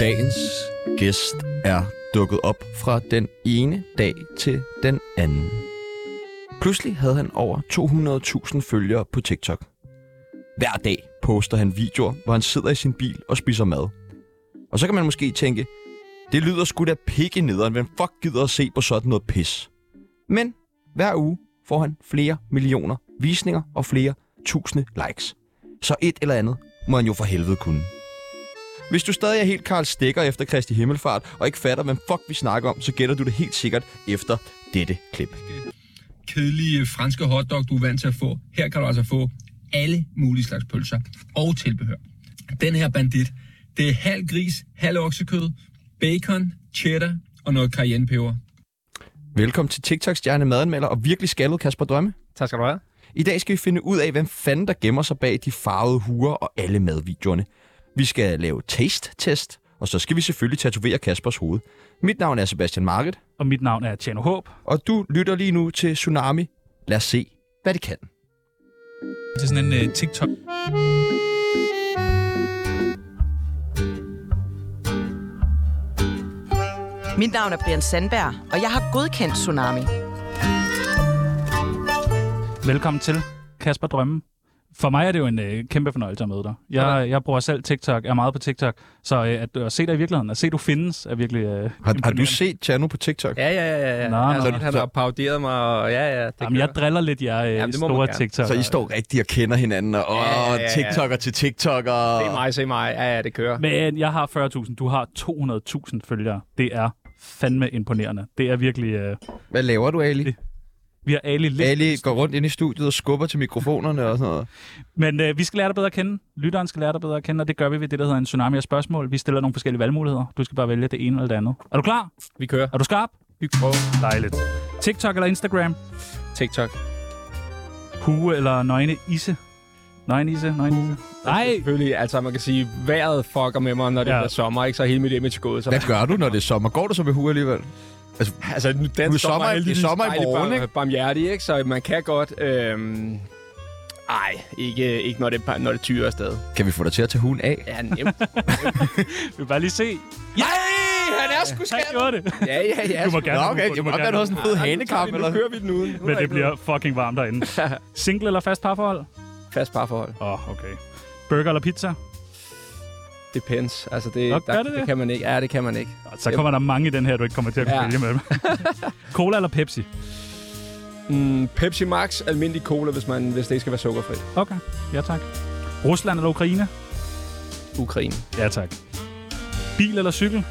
Dagens gæst er dukket op fra den ene dag til den anden. Pludselig havde han over 200.000 følgere på TikTok. Hver dag poster han videoer, hvor han sidder i sin bil og spiser mad. Og så kan man måske tænke, det lyder sgu da pikke nederen, hvem fuck gider at se på sådan noget pis? Men hver uge får han flere millioner visninger og flere tusinde likes. Så et eller andet må han jo for helvede kunne. Hvis du stadig er helt Karl Stikker efter Kristi Himmelfart, og ikke fatter, hvem fuck vi snakker om, så gætter du det helt sikkert efter dette klip. kedelige franske hotdog, du er vant til at få. Her kan du altså få alle mulige slags pølser og tilbehør. Den her bandit, det er halv gris, halv oksekød, bacon, cheddar og noget cayennepeber. Velkommen til TikTok-stjerne madanmelder og virkelig skaldet Kasper Drømme. Tak skal du have. I dag skal vi finde ud af, hvem fanden der gemmer sig bag de farvede huer og alle madvideoerne. Vi skal lave taste-test, og så skal vi selvfølgelig tatovere Kaspers hoved. Mit navn er Sebastian Market, Og mit navn er Tjano Håb. og du lytter lige nu til Tsunami. Lad os se, hvad det kan. Det er sådan en uh, TikTok. Mit navn er Brian Sandberg, og jeg har godkendt Tsunami. Velkommen til Kasper Drømme. For mig er det jo en øh, kæmpe fornøjelse at møde dig. Jeg, jeg bruger selv TikTok, er meget på TikTok, så øh, at, at se dig i virkeligheden, at se du findes, er virkelig øh, Har, har du set Tjano på TikTok? Ja, ja, ja. ja. Nå, altså, nå. han har paroderet mig, og ja, ja. Det Jamen, jeg driller lidt jer øh, Jamen, det store. TikTok. Så I står rigtig og kender hinanden, og åh, Ja, ja, ja. TikToker til TikToker. Se mig, se mig. Ja, ja, det kører. Men jeg har 40.000, du har 200.000 følgere. Det er fandme imponerende. Det er virkelig... Øh, Hvad laver du, Ali? Vi har Ali lidt... Ali går rundt ind i studiet og skubber til mikrofonerne og sådan noget. Men øh, vi skal lære dig bedre at kende. Lytteren skal lære dig bedre at kende, og det gør vi ved det, der hedder en tsunami af spørgsmål. Vi stiller nogle forskellige valgmuligheder. Du skal bare vælge det ene eller det andet. Er du klar? Vi kører. Er du skarp? Vi prøver. Dejligt. TikTok eller Instagram? TikTok. Hue eller nøgne isse? Nøgne isse, nøgne isse. Nej! Selvfølgelig, altså man kan sige, vejret fucker med mig, når det Ja. bliver sommer, ikke? Så er hele mit image gået. Så Hvad gør du, når det er sommer? Går du så med hue alligevel? Altså, Altså, nu, er sommer- det er sommer i morgen, ikke? Barmhjertig, ikke? Så man kan godt... Øhm... Ej, ikke, ikke når det, når det tyrer afsted. kan vi få dig til at tage huen af? Ja, nemt. Vi vil bare lige se. Nej, han er sgu Han gjorde det. Ja, ja, ja. Du må gerne. Nå, okay. du Det må må gerne- være sådan en fed hanekamp? Nu kører vi den uden. Nu Men det bliver fucking varmt derinde. Single eller fast parforhold? Fast parforhold. Åh, oh, okay. Burger eller pizza? Depends. Altså, det, Nå, der, det det, kan man ikke. Ja, det kan man ikke. Så kommer der mange i den her, du ikke kommer til at kunne Ja. vælge med. Cola eller Pepsi? Mm, Pepsi Max, almindelig cola, hvis, man, hvis det ikke skal være sukkerfrit. Okay, ja tak. Rusland eller Ukraine? Ukraine. Ja tak. Bil eller cykel?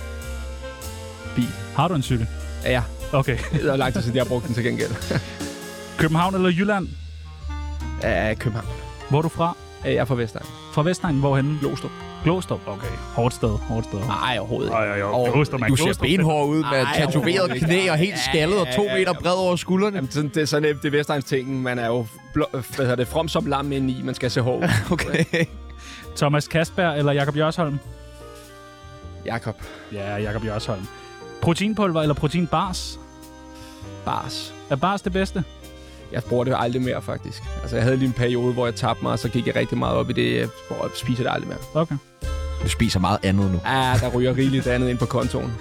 Bil. Har du en cykel? Ja, Okay. det er lang tid siden, jeg har brugt den til gengæld. København eller Jylland? Ja, København. Hvor er du fra? Jeg er fra Vestegn. Fra Vestegn, hvorhenne? Glostrup. Glostrup. Okay. Hårdt sted, hårdt sted. Nej, overhovedet ikke. Ej, ej, ej. Og Glostrup, man. du ser Glostrup, benhård ud med Ej, tatoveret knæ og helt skaldet og to meter bred over skuldrene. Jamen, sådan, det er sådan det er Vestegns ting. Man er jo blå, hvad hedder det, from som lam ind i. Man skal se hård. Okay. Thomas Kasberg eller Jakob Jørsholm? Jakob. Ja, Jakob Jørsholm. Proteinpulver eller proteinbars? Bars. Er bars det bedste? Jeg bruger det aldrig mere, faktisk. Altså, jeg havde lige en periode, hvor jeg tabte mig, og så gik jeg rigtig meget op i det, hvor jeg spiser det aldrig mere. Okay. Du spiser meget andet nu. Ah, der ryger rigeligt andet ind på kontoen.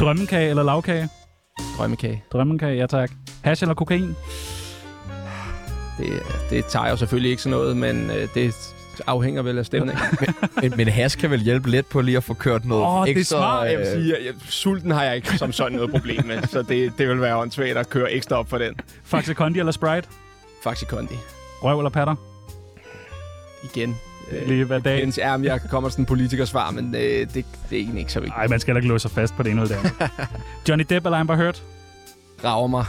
Drømmekage eller lavkage? Drømmekage. Drømmekage, ja tak. Hash eller kokain? Det, det tager jeg jo selvfølgelig ikke sådan noget, men øh, det afhænger vel af stemningen. Men, men has kan vel hjælpe lidt på lige at få kørt noget Åh, det er ekstra... smart. Jeg vil sige, jeg, jeg, sulten har jeg ikke som sådan noget problem med, så det, det vil være åndssvagt at køre ekstra op for den. Faxe Kondi eller Sprite? Faxi Kondi. Røv eller patter? Igen. Øh, Lige hver dag. Jens, ja, jeg kommer sådan en politikersvar, men øh, det, det er egentlig ikke så vigtigt. Nej, man skal heller ikke låse sig fast på det ene eller det andet. Johnny Depp eller Amber Heard? Rager mig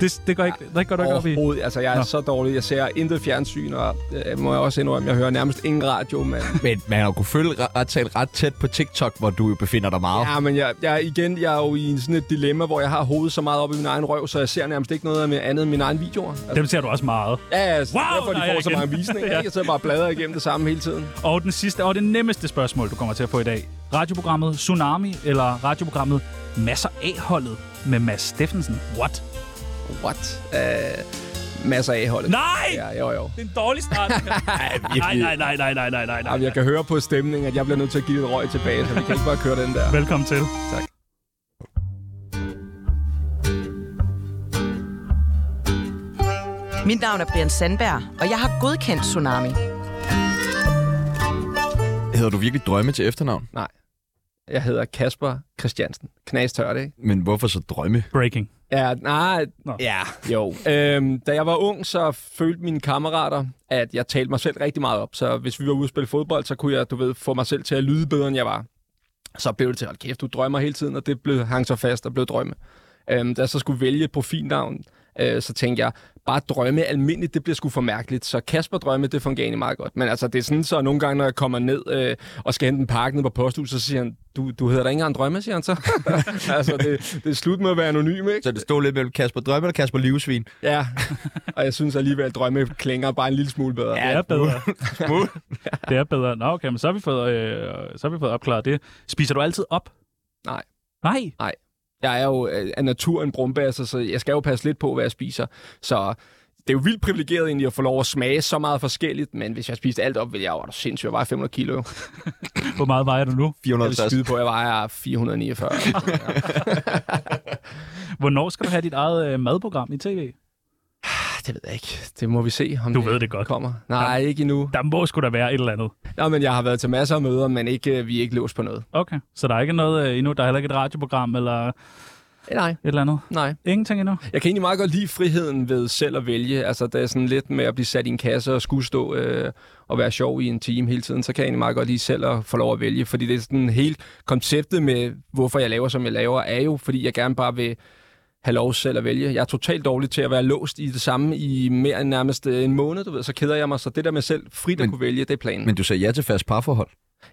Det, det går ikke, det går du ikke op i. overhovedet. Altså, jeg er Nå. så dårlig. Jeg ser intet fjernsyn, og øh, må jeg også indrømme, jeg hører nærmest ingen radio, men... Men man har jo kunne følge ret, ret, tæt på TikTok, hvor du jo befinder dig meget. Ja, men jeg, jeg, igen, jeg er jo i sådan et dilemma, hvor jeg har hovedet så meget op i min egen røv, så jeg ser nærmest ikke noget af min andet end mine egne videoer. Altså, Dem ser du også meget. ja, altså, Wow, derfor de der er får så mange visninger. Ja. ja. Jeg sidder bare og bladrer igennem det samme hele tiden. Og den sidste og det nemmeste spørgsmål, du kommer til at få i dag. Radioprogrammet Tsunami eller radioprogrammet Masser A-holdet med Mads Steffensen? What? What? Uh, masser af i holdet. Nej! Ja, jo, jo. Det er en dårlig start. nej, nej, nej, nej, nej, nej, nej, Jamen, nej. jeg kan høre på stemningen, at jeg bliver nødt til at give et røg tilbage, så vi kan ikke bare køre den der. Velkommen til. Mit navn er Brian Sandberg, og jeg har godkendt Tsunami. Hedder du virkelig drømme til efternavn? Jeg hedder Kasper Christiansen. Knastørt, ikke? Men hvorfor så drømme? Breaking. Ja, nej, Nå. ja, jo. Øhm, da jeg var ung, så følte mine kammerater, at jeg talte mig selv rigtig meget op. Så hvis vi var ude og spille fodbold, så kunne jeg, du ved, få mig selv til at lyde bedre, end jeg var. Så blev det til, hold kæft, du drømmer hele tiden, og det blev, hang så fast og blev drømme. Øhm, da jeg så skulle vælge et profilnavn, øh, så tænkte jeg, bare drømme almindeligt, det bliver sgu for mærkeligt. Så Kasper Drømme, det fungerer egentlig meget godt. Men altså, det er sådan, så nogle gange, når jeg kommer ned øh, og skal hente en pakke ned på posthuset, så siger han, du, du hedder da ikke engang Drømme, siger han så. altså, det, det er slut med at være anonym, ikke? Så det stod lidt mellem Kasper Drømme og Kasper Livsvin. Ja, og jeg synes alligevel, at drømme klinger bare en lille smule bedre. Det er bedre. det er bedre. Nå, okay, men så har vi fået, øh, så har vi fået opklaret det. Spiser du altid op? Nej. Nej? Jeg er jo øh, af natur en brumbasser, så jeg skal jo passe lidt på, hvad jeg spiser. Så det er jo vildt privilegeret egentlig at få lov at smage så meget forskelligt, men hvis jeg spiste alt op, ville jeg jo være sindssygt. Jeg vejer 500 kilo. Hvor meget vejer du nu? Jeg vil 450. skyde på, at jeg vejer 449. Hvornår skal du have dit eget øh, madprogram i tv? Det ved jeg ikke. Det må vi se, om Du ved det godt. kommer. Nej, ikke endnu. Der må sgu da være et eller andet. Nå, men jeg har været til masser af møder, men ikke, øh, vi er ikke låst på noget. Okay, så der er ikke noget øh, endnu? Der er heller ikke et radioprogram eller et Nej, eller andet? nej. Ingenting endnu? Jeg kan egentlig meget godt lide friheden ved selv at vælge. Altså, det er sådan lidt med at blive sat i en kasse og skulle stå øh, og være sjov i en team hele tiden. Så kan jeg egentlig meget godt lide selv at få lov at vælge. Fordi det er sådan helt konceptet med, hvorfor jeg laver, som jeg laver, er jo, fordi jeg gerne bare vil have lov selv at vælge. Jeg er totalt dårlig til at være låst i det samme i mere end nærmest øh, en måned, du ved. Så keder jeg mig. Så det der med selv frit at Men- kunne vælge, det er planen. Men du sagde ja til fast parforhold.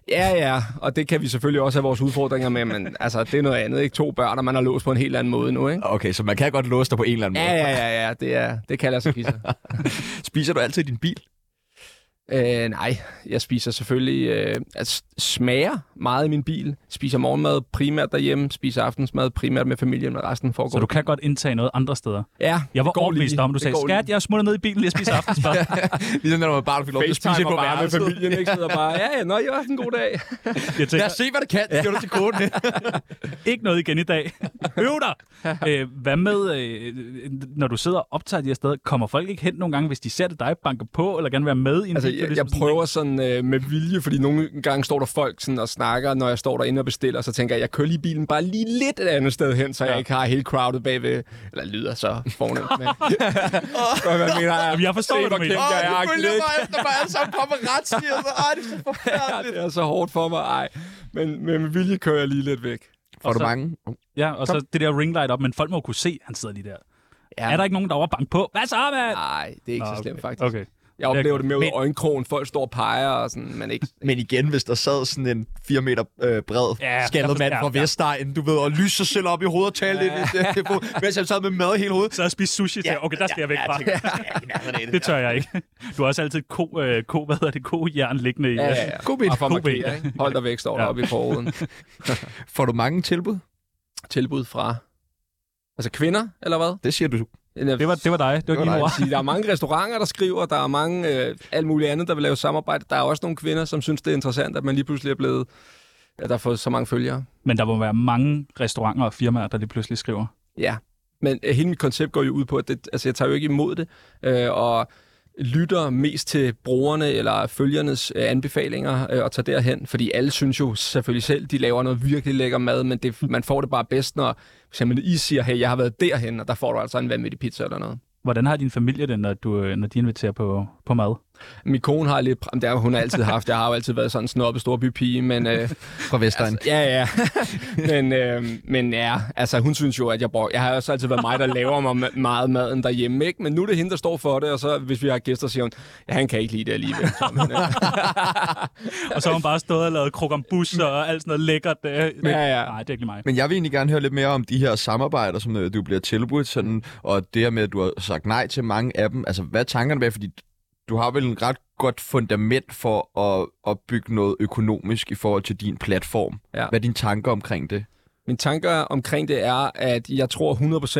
Ja, ja, og det kan vi selvfølgelig også have vores udfordringer med, men altså, det er noget andet, ikke? To børn, og man har låst på en helt anden måde nu, ikke? Okay, så man kan godt låse dig på en eller anden Ja, måde. ja, ja, ja, det, er, det kalder sig kisser. Spiser du altid i din bil? Øh, nej, jeg spiser selvfølgelig øh, altså, smager meget i min bil. Spiser morgenmad primært derhjemme, spiser aftensmad primært med familien, men resten foregår. Så du kan godt indtage noget andre steder? Ja, Jeg var overbevist lige. om, du sagde, skat, jeg smutter ned i bilen, jeg spiser aftensmad. Ligesom når man bare fik lov til at spise på bare med familien, ikke? Sidder bare, ja, ja, nå, jeg har haft en god dag. Jeg Lad tænker, os se, hvad det kan. Det du til koden. ikke noget igen i dag. Øv dig! øh, hvad med, øh, når du sidder og optager de her steder, kommer folk ikke hen nogle gange, hvis de ser det dig banke på, eller gerne være med i en Altså, video? jeg, ligesom jeg sådan prøver sådan øh, med vilje, fordi nogle gange står der folk sådan og snakker, når jeg står derinde og bestiller, så tænker jeg, jeg kører lige bilen bare lige lidt et andet sted hen, så jeg Ja. ikke har hele crowded bagved, eller lyder så fornemt, men... Hvad mener, Jamen, jeg forstår, Se, hvad du mener. kendt jeg er. Klik. efter mig alle sammen kommer retsligt. Så, ej, det er så Ja, forfærdeligt. det er så hårdt for mig, ej. Men, men med vilje kører jeg lige lidt væk. Får du så- mange? Ja, og så det der ringlight op, men folk må kunne se, at han sidder lige der. Ja. Er der ikke nogen, der var bange på? Hvad så, mand? Nej, det er ikke Nå, så slemt, okay. faktisk. Okay. Jeg oplever det med ud af øjenkrogen. Folk står og peger og sådan, men ikke... Men igen, hvis der sad sådan en 4 meter øh, bred Ja, skaldet mand forstår- fra ja. Vestegn, du ved, og lyse sig selv op i hovedet og tale lidt i telefon, mens jeg sad med mad i hele hovedet. Så jeg spiste sushi til, okay, der skal jeg væk fra. Ja, ja, Det tør jeg ikke. Du har også altid ko, øh, ko, hvad hedder det, ko jern liggende i. Ja, ja, ja. God ben. Bare for at God ben, markere, ikke? Hold dig væk, står der Ja. oppe i forruden. Får du mange tilbud? Tilbud fra... Altså kvinder, eller hvad? Det siger du. Det var, det var dig. Det var var dine sige, der er mange restauranter, der skriver, der er mange øh, alt muligt andet, der vil lave samarbejde. Der er også nogle kvinder, som synes, det er interessant, at man lige pludselig er blevet, at der har fået så mange følgere. Men der må være mange restauranter og firmaer, der lige pludselig skriver. Ja, men øh, hele mit koncept går jo ud på, at det, altså, jeg tager jo ikke imod det, øh, og lytter mest til brugerne eller følgernes øh, anbefalinger øh, og tager derhen, fordi alle synes jo selvfølgelig selv, de laver noget virkelig lækker mad, men det, man får det bare bedst, når for eksempel I siger, hey, jeg har været derhen, og der får du altså en vanvittig pizza eller noget. Hvordan har din familie det, når, du, øh, når de inviterer på, på mad? Min kone har lidt... Det har hun altid haft. Jeg har jo altid været sådan en snobbet storby pige, men... Øh, Fra Vestegn. altså, ja, ja. men, øh, men ja, altså hun synes jo, at jeg bruger... Jeg har også altid været mig, der laver mig meget maden derhjemme, ikke? Men nu er det hende, der står for det, og så hvis vi har gæster, siger hun, ja, han kan ikke lide det alligevel. Så, men, øh, Og så har hun bare stået og lavet krokambus og alt sådan noget lækkert. Øh. ja, ja. Nej, det er ikke lige mig. Men jeg vil egentlig gerne høre lidt mere om de her samarbejder, som øh, du bliver tilbudt, sådan, og det her med, at du har sagt nej til mange af dem. Altså, hvad er tankerne bag? Fordi du har vel en ret godt fundament for at, at bygge noget økonomisk i forhold til din platform. Ja. Hvad er dine tanker omkring det? Min tanker omkring det er, at jeg tror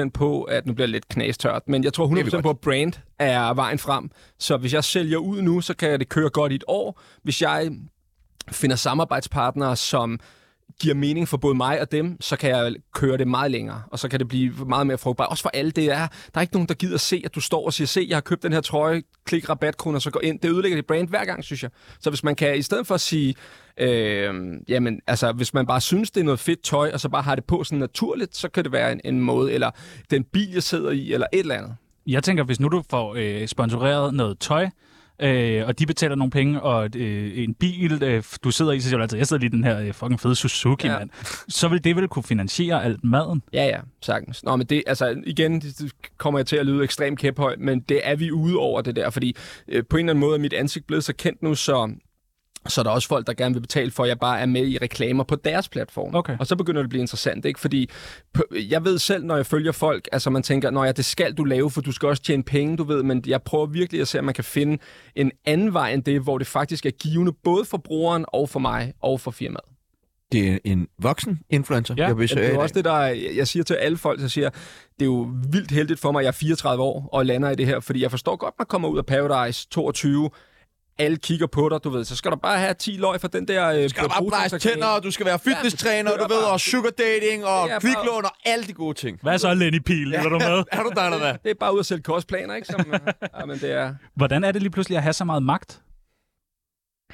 100% på, at nu bliver det lidt knastørt, men jeg tror Det er vi 100% på, at brand er vejen frem. Så hvis jeg sælger ud nu, så kan det køre godt i et år. Hvis jeg finder samarbejdspartnere, som giver mening for både mig og dem, så kan jeg køre det meget længere, og så kan det blive meget mere frugtbart. Også for alle, det er, der er ikke nogen, der gider se, at du står og siger, se, jeg har købt den her trøje, klik rabatkode, så går ind. Det ødelægger dit brand hver gang, synes jeg. Så hvis man kan, i stedet for at sige, øh, jamen, altså, hvis man bare synes, det er noget fedt tøj, og så bare har det på sådan naturligt, så kan det være en, en måde, eller den bil, jeg sidder i, eller et eller andet. Jeg tænker, hvis nu du får øh, sponsoreret noget tøj, øh, og de betaler nogle penge, og øh, en bil, øh, du sidder i, så siger du altid, jeg sidder lige i den her øh, fucking fede Suzuki, ja. Mand. Så vil det vel kunne finansiere alt maden. Ja, ja, sagtens. Nå, men det, altså, igen, det, kommer jeg til at lyde ekstremt kæphøj, men det er vi ude over det der, fordi øh, på en eller anden måde er mit ansigt blevet så kendt nu, så så er der også folk, der gerne vil betale for, at jeg bare er med i reklamer på deres platform. Okay. Og så begynder det at blive interessant, ikke? Fordi jeg ved selv, når jeg følger folk, altså man tænker, når ja, det skal du lave, for du skal også tjene penge, du ved, men jeg prøver virkelig at se, om man kan finde en anden vej end det, hvor det faktisk er givende, både for brugeren og for mig og for firmaet. Det er en voksen influencer, Ja, jeg besøger det er også det, der er- jeg siger til alle folk, jeg siger, det er jo vildt heldigt for mig, at jeg er 34 år og lander i det her, fordi jeg forstår godt, man kommer ud af Paradise 22, alle kigger på dig, du ved, så skal du bare have 10 løg for den der... Øh, Du skal bare blejse tænder, og du skal være fitnesstræner, Ja, du ved, bare- og sugar dating, og Det er bare- kviklån, og alle de gode ting. Hvad så, Lenny Pil? Er du med? Er du der, eller hvad? Det er bare ud at sælge kostplaner, ikke? Som, øh, ja, men det er... Hvordan er det lige pludselig at have så meget magt?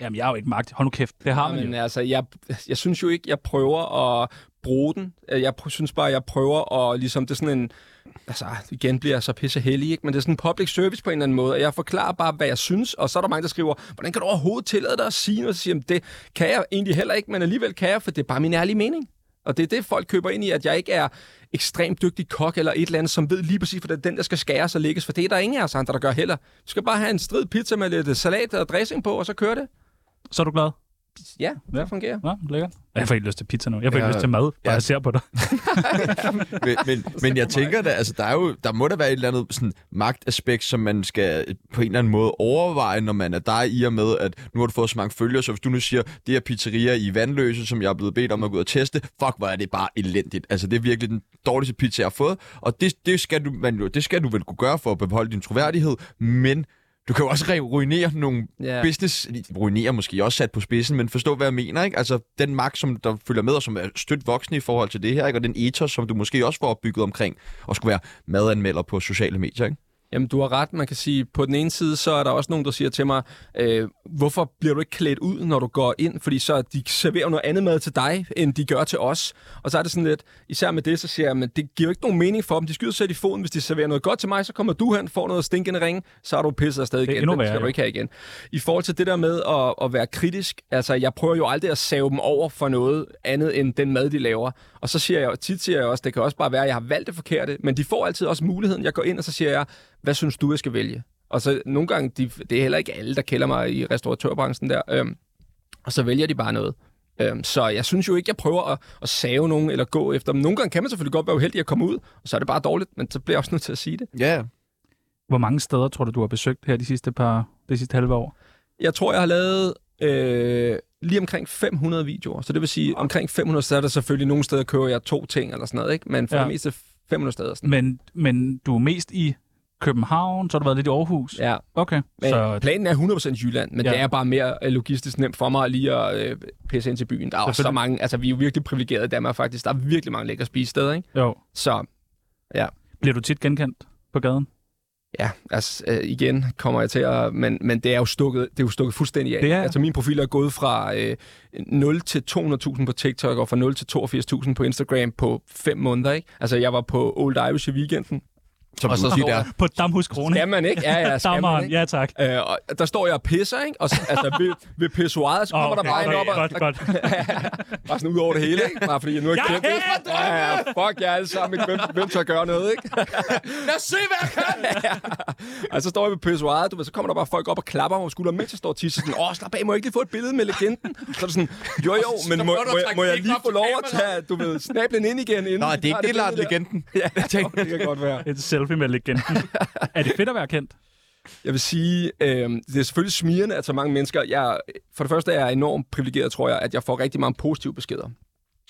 Jamen, jeg har jo ikke magt. Hold nu kæft. Det har man Men jo. altså, jeg, jeg synes jo ikke, jeg prøver at bruge den. Jeg synes bare, jeg prøver at ligesom, det er sådan en, altså igen bliver jeg så pisse heldig, ikke? men det er sådan en public service på en eller anden måde, og jeg forklarer bare, hvad jeg synes, og så er der mange, der skriver, hvordan kan du overhovedet tillade dig at sige noget? Så siger det kan jeg egentlig heller ikke, men alligevel kan jeg, for det er bare min ærlige mening. Og det er det, folk køber ind i, at jeg ikke er ekstremt dygtig kok eller et eller andet, som ved lige præcis, hvordan den der skal skæres og lægges, for det er der ingen af os andre, der gør heller. Du skal bare have en strid pizza med lidt salat og dressing på, og så kører det. Så er du glad? Ja, det Ja. fungerer. Ja, lækkert. Jeg får ikke lyst til pizza nu. Jeg får ikke Ja. lyst til mad, bare Ja. jeg ser på dig. men, men, men jeg tænker da, altså der, er jo, der må der være et eller andet sådan, magtaspekt, som man skal på en eller anden måde overveje, når man er der i og med, at nu har du fået så mange følgere, så hvis du nu siger, det er pizzeria i Vandløse, som jeg er blevet bedt om at gå ud og teste, fuck, hvor er det bare elendigt. Altså det er virkelig den dårligste pizza, jeg har fået, og det, det, skal du, man, jo- det skal du vel kunne gøre for at beholde din troværdighed, men du kan jo også re- ruinere nogle Ja. business, ruinere måske også sat på spidsen, men forstå, hvad jeg mener, ikke? Altså, den magt, som der følger med, og som er stødt voksen i forhold til det her, ikke? Og den ethos, som du måske også får opbygget omkring, og skulle være madanmelder på sociale medier, ikke? Jamen, du har ret. Man kan sige, på den ene side, så er der også nogen, der siger til mig, øh, hvorfor bliver du ikke klædt ud, når du går ind? Fordi så de serverer noget andet mad til dig, end de gør til os. Og så er det sådan lidt, især med det, så siger jeg, men det giver jo ikke nogen mening for dem. De skyder selv i foden. Hvis de serverer noget godt til mig, så kommer du hen, får noget stinkende ring, så er du pisset afsted er igen. endnu Den værre, skal du ikke have igen. I forhold til det der med at, at være kritisk, altså jeg prøver jo aldrig at save dem over for noget andet end den mad, de laver. Og så siger jeg tit siger jeg også, det kan også bare være, at jeg har valgt det forkerte, men de får altid også muligheden. Jeg går ind, og så siger jeg, hvad synes du, jeg skal vælge? Og så nogle gange, de, det er heller ikke alle, der kender mig i restauratørbranchen der, øhm, og så vælger de bare noget. Øhm, så jeg synes jo ikke, jeg prøver at, at save nogen eller gå efter dem. Nogle gange kan man selvfølgelig godt være uheldig at komme ud, og så er det bare dårligt, men så bliver jeg også nødt til at sige det. Ja, Hvor mange steder tror du, du har besøgt her de sidste par, de sidste halve år? Jeg tror, jeg har lavet øh, lige omkring 500 videoer, så det vil sige, omkring 500 steder, er der selvfølgelig nogle steder kører jeg to ting eller sådan noget, ikke? men for Ja. ja. det meste 500 steder. Sådan. Men, men du er mest i København, så har du været lidt i Aarhus. Ja, Okay, men så planen er 100% Jylland, men Ja. ja. det er bare mere øh, logistisk nemt for mig lige at øh, pisse ind til byen. Der er også så mange, altså vi er jo virkelig privilegerede i Danmark faktisk. Der er virkelig mange lækre spisesteder, ikke? jo. Så Bliver du tit genkendt på gaden? Ja, altså øh, igen kommer jeg til at, men, men det er jo stukket, det er jo stukket fuldstændig af. Det er- Altså min profil er gået fra øh, 0 til 200.000 på TikTok og fra 0 til 82.000 på Instagram på 5 måneder, ikke? Altså jeg var på Old Irish i weekenden. Som Og så siger står der. På Damhus Krone. Skal man ikke? Ja, ja, skal man Dammeren, ikke? ja tak. Øh, og der står jeg og pisser, ikke? Og så, altså ved, ved pissoiret, så kommer Åh, der bare en op og, godt, godt. bare sådan ud over det hele, ikke? Bare fordi jeg nu er Jeg kendt. hader Ja, ja, fuck jer alle sammen. Hvem, hvem tør gøre noget, ikke? Lad os se, hvad jeg kan! Og så står jeg ved pissoiret, du ved, så kommer der bare folk op og klapper mig på skulderen, mens jeg står og tisser. Sådan, åh, slap af, må jeg ikke lige få et billede med legenden? Så er det sådan, jo jo, men må, må du må, jeg, må lige få lov at tage, du ved, snablen ind igen, inden Nå, det er ikke det, Lars legenden. Ja, det kan godt være. Et selfie med legenden. er det fedt at være kendt? Jeg vil sige, øh, det er selvfølgelig smirrende, at så mange mennesker... Jeg, for det første er jeg enormt privilegeret, tror jeg, at jeg får rigtig mange positive beskeder.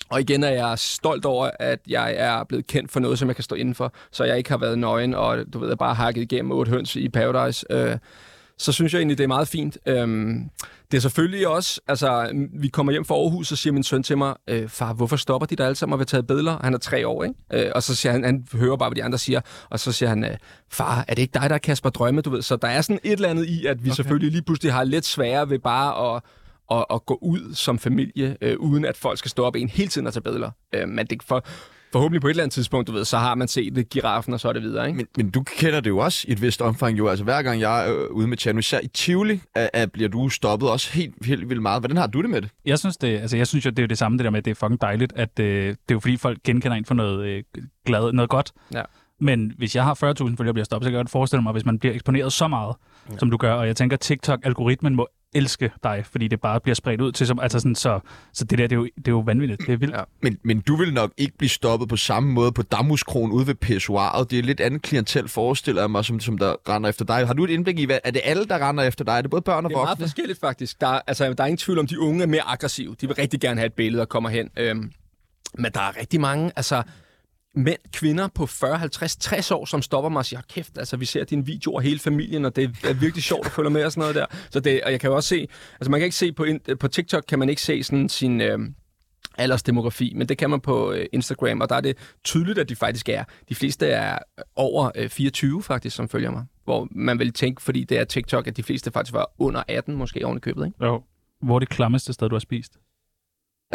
Og igen er jeg stolt over, at jeg er blevet kendt for noget, som jeg kan stå inden for, så jeg ikke har været nøgen, og du ved, bare hakket igennem otte høns i Paradise. Øh, så synes jeg egentlig, det er meget fint. Øhm, det er selvfølgelig også, altså, vi kommer hjem fra Aarhus, så siger min søn til mig, øh, far, hvorfor stopper de der alle sammen og vil tage billeder? Han er tre år, ikke? Øh, og så siger han, han hører bare, hvad de andre siger, og så siger han, øh, far, er det ikke dig, der er Kasper Drømme, du ved? Så der er sådan et eller andet i, at vi okay. selvfølgelig lige pludselig har lidt sværere ved bare at at, at gå ud som familie, øh, uden at folk skal stå op en hele tiden og tage billeder. Øh, men det for, forhåbentlig på et eller andet tidspunkt, du ved, så har man set det, giraffen, og så er det videre, ikke? Men, men du kender det jo også i et vist omfang, jo. Altså hver gang jeg er øh, ude med Tjerno, især i Tivoli, at, at bliver du stoppet også helt, helt vildt meget. Hvordan har du det med det? Jeg synes, det, altså, jeg synes jo, det er jo det samme, det der med, at det er fucking dejligt, at øh, det er jo fordi, folk genkender en for noget, øh, glad, noget godt. Ja. Men hvis jeg har 40.000 følgere bliver stoppet, så kan jeg godt forestille mig, hvis man bliver eksponeret så meget, ja. som du gør, og jeg tænker, TikTok-algoritmen må elske dig, fordi det bare bliver spredt ud til som, altså sådan, så, så det der, det er, jo, det er jo vanvittigt. Det er vildt. Ja. Men, men du vil nok ikke blive stoppet på samme måde på Damhuskronen ude ved pissoiret. Det er lidt andet klientel, forestiller jeg mig, som, som der render efter dig. Har du et indblik i, hvad, er det alle, der render efter dig? Er det både børn og Det er voksne? meget forskelligt faktisk. Der, er- altså, der er ingen tvivl om, de unge er mere aggressive. De vil rigtig gerne have et billede og kommer hen. Øhm, men der er rigtig mange, altså mænd, kvinder på 40, 50, 60 år, som stopper mig og siger, kæft, altså vi ser dine videoer hele familien, og det er virkelig sjovt at følge med og sådan noget der. Så det, og jeg kan jo også se, altså man kan ikke se på, på TikTok, kan man ikke se sådan sin... Øh, aldersdemografi, men det kan man på øh, Instagram, og der er det tydeligt, at de faktisk er. De fleste er øh, over øh, 24 faktisk, som følger mig. Hvor man vil tænke, fordi det er TikTok, at de fleste faktisk var under 18, måske oven i købet, ikke? Jo. Hvor er det klammeste sted, du har spist?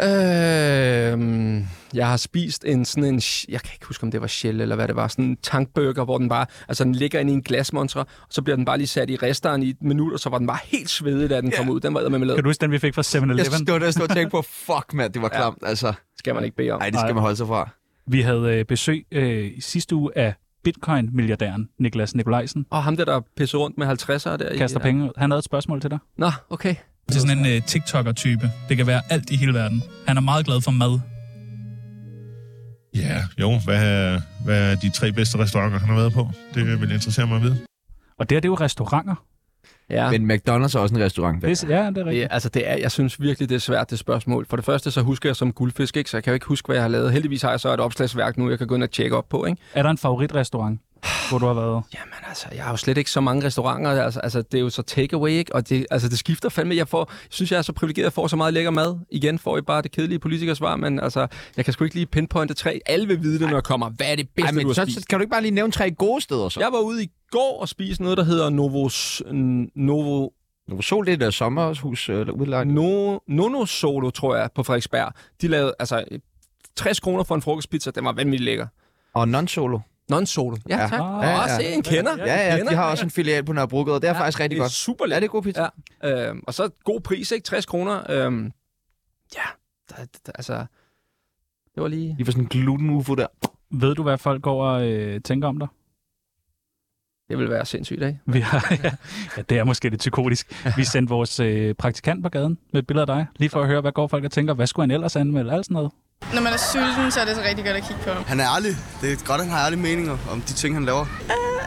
Øh, jeg har spist en sådan en, jeg kan ikke huske, om det var Shell eller hvad det var, sådan en tankburger, hvor den bare, altså den ligger inde i en glasmontre, og så bliver den bare lige sat i resteren i et minut, og så var den bare helt svedig, da den kom ud. Den var med med Kan du huske den, vi fik fra 7-Eleven? Jeg stod og tænkte på. Fuck, mand, det var Ja. klamt. Altså, Skal man ikke bede om. nej, det skal man holde sig fra. Vi havde øh, besøg øh, i sidste uge af Bitcoin-milliardæren Niklas Nikolajsen. Og ham der, der pisser rundt med 50'ere der. i- Kaster penge ud. Han havde et spørgsmål til dig. Nå, okay. Det er sådan en uh, TikToker-type. Det kan være alt i hele verden. Han er meget glad for mad. Ja, jo. Hvad er, hvad er de tre bedste restauranter, han har været på? Det vil interessere mig at vide. Og det her, det er jo restauranter. Ja. Men McDonald's er også en restaurant. Det, er- ja, det er rigtigt. Det, altså det er, jeg synes virkelig, det er svært, det spørgsmål. For det første, så husker jeg som guldfisk, ikke? så jeg kan jo ikke huske, hvad jeg har lavet. Heldigvis har jeg så et opslagsværk nu, jeg kan gå ind og tjekke op på. Ikke? Er der en favoritrestaurant, hvor du har været? Jamen altså, jeg har jo slet ikke så mange restauranter. Altså, altså det er jo så takeaway, ikke? Og det, altså, det skifter fandme. Jeg, får, jeg synes, jeg er så privilegeret, at jeg får så meget lækker mad. Igen får I bare det kedelige politikersvar, men altså, jeg kan sgu ikke lige pinpointe tre. Alle vil vide det, når jeg kommer. Hvad er det bedste, Ej, men du har så, spist? kan du ikke bare lige nævne tre gode steder så? Jeg var ude i går og spise noget, der hedder Novos, Novo, Novo Sol, det er der sommerhus øh, eller udlejning. no, Nono Solo, tror jeg, på Frederiksberg. De lavede altså 60 kroner for en frokostpizza. Den var vanvittigt lækker. Og non-solo. Non-solo. Ja, Ja. tak. Ah, Ja, ja, også ja. en kender. Ja, ja, Kender. de har også en filial på Nørrebrogade. Det er faktisk rigtig det er godt. super Ja, lækkert. det er god pizza. Ja. Øhm, og så god pris, ikke? 60 kroner. Øhm, ja, der, der, altså... Det var lige... Lige for sådan en gluten-ufo der. Ved du, hvad folk går og øh, tænker om dig? Det ville være sindssygt, ikke? Vi har, ja, det er måske lidt psykotisk. Vi sendte vores øh, praktikant på gaden med et billede af dig, lige for at høre, hvad går folk og tænker. Hvad skulle han ellers anmelde? Alt sådan noget. Når man er sulten, så er det så rigtig godt at kigge på ham. Han er ærlig. Det er godt, at han har ærlige meninger om de ting, han laver.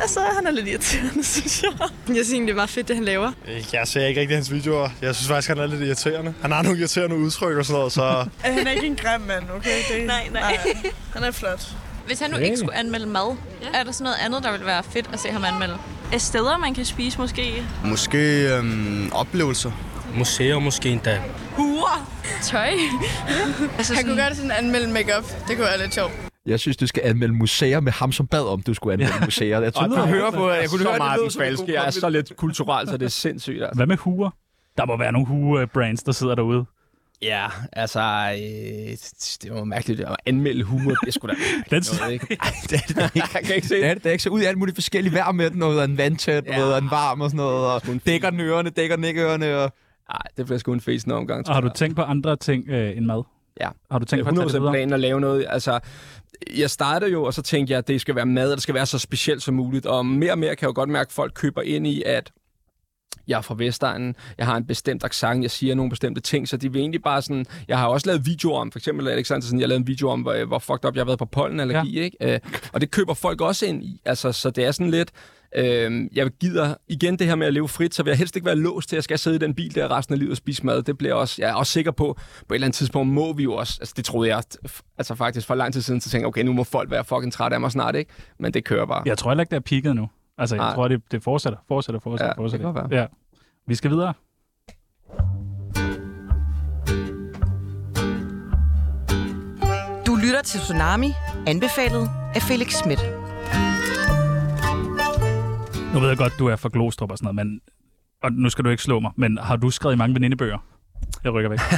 Altså, han er lidt irriterende, synes jeg. Jeg synes egentlig, det er meget fedt, det han laver. Jeg ser ikke rigtig hans videoer. Jeg synes faktisk, han er lidt irriterende. Han har nogle irriterende udtryk og sådan noget, så... Han er ikke en grim mand, okay? Det, nej, nej, Han er flot. Hvis han nu ikke skulle anmelde mad, ja. er der sådan noget andet, der ville være fedt at se ham anmelde? Et steder, man kan spise måske? Måske øhm, oplevelser. Museer måske endda. Huer! Tøj? altså Han kunne godt sådan anmelde makeup. Det kunne være lidt sjovt. Jeg synes, du skal anmelde museer med ham, som bad om, du skulle anmelde museer. Jeg tror, Og du høre på, jeg kunne så høre, meget det falske. Jeg er så lidt kulturel, så det er sindssygt. Altså. Hvad med huer? Der må være nogle hue-brands, der sidder derude. Ja, altså... Øh, det var mærkeligt at anmelde huer. Det skulle da Den, noget, ikke? Ej, det er det da ikke. Jeg kan ikke se Det er det. det da ikke så ud i alt muligt forskellige vejr med den. Noget af en vandtæt, Ja. af en varm og sådan noget. Og dækker den ørerne, dækker den ikke ørerne. Og... Nej, det bliver sgu en fæsende omgang, tror har du tænkt på andre ting øh, end mad? Ja. Har du tænkt på at tage det 100% videre? planen at lave noget. Altså, jeg startede jo, og så tænkte jeg, at det skal være mad, og det skal være så specielt som muligt. Og mere og mere kan jeg jo godt mærke, at folk køber ind i, at jeg er fra Vestegnen, jeg har en bestemt accent, jeg siger nogle bestemte ting, så de vil egentlig bare sådan... Jeg har også lavet videoer om, for eksempel Alexander, sådan, jeg lavede en video om, hvor, hvor fucked up jeg har været på pollenallergi, ja. ikke? Øh, og det køber folk også ind i. Altså, så det er sådan lidt... Øhm, jeg gider igen det her med at leve frit, så vil jeg helst ikke være låst til, at jeg skal sidde i den bil der resten af livet og spise mad. Det bliver også, jeg er også sikker på, på et eller andet tidspunkt må vi jo også, altså det troede jeg altså faktisk for lang tid siden, så tænkte okay, nu må folk være fucking trætte af mig snart, ikke? Men det kører bare. Jeg tror heller ikke, det er peaked nu. Altså, jeg Nej. tror, det, det fortsætter, fortsætter, fortsætter, Ja, det fortsætter. være. Ja. Vi skal videre. Du lytter til Tsunami, anbefalet af Felix Schmidt. Nu ved jeg godt, du er fra Glostrup og sådan noget, men, og nu skal du ikke slå mig, men har du skrevet i mange venindebøger? Jeg rykker væk.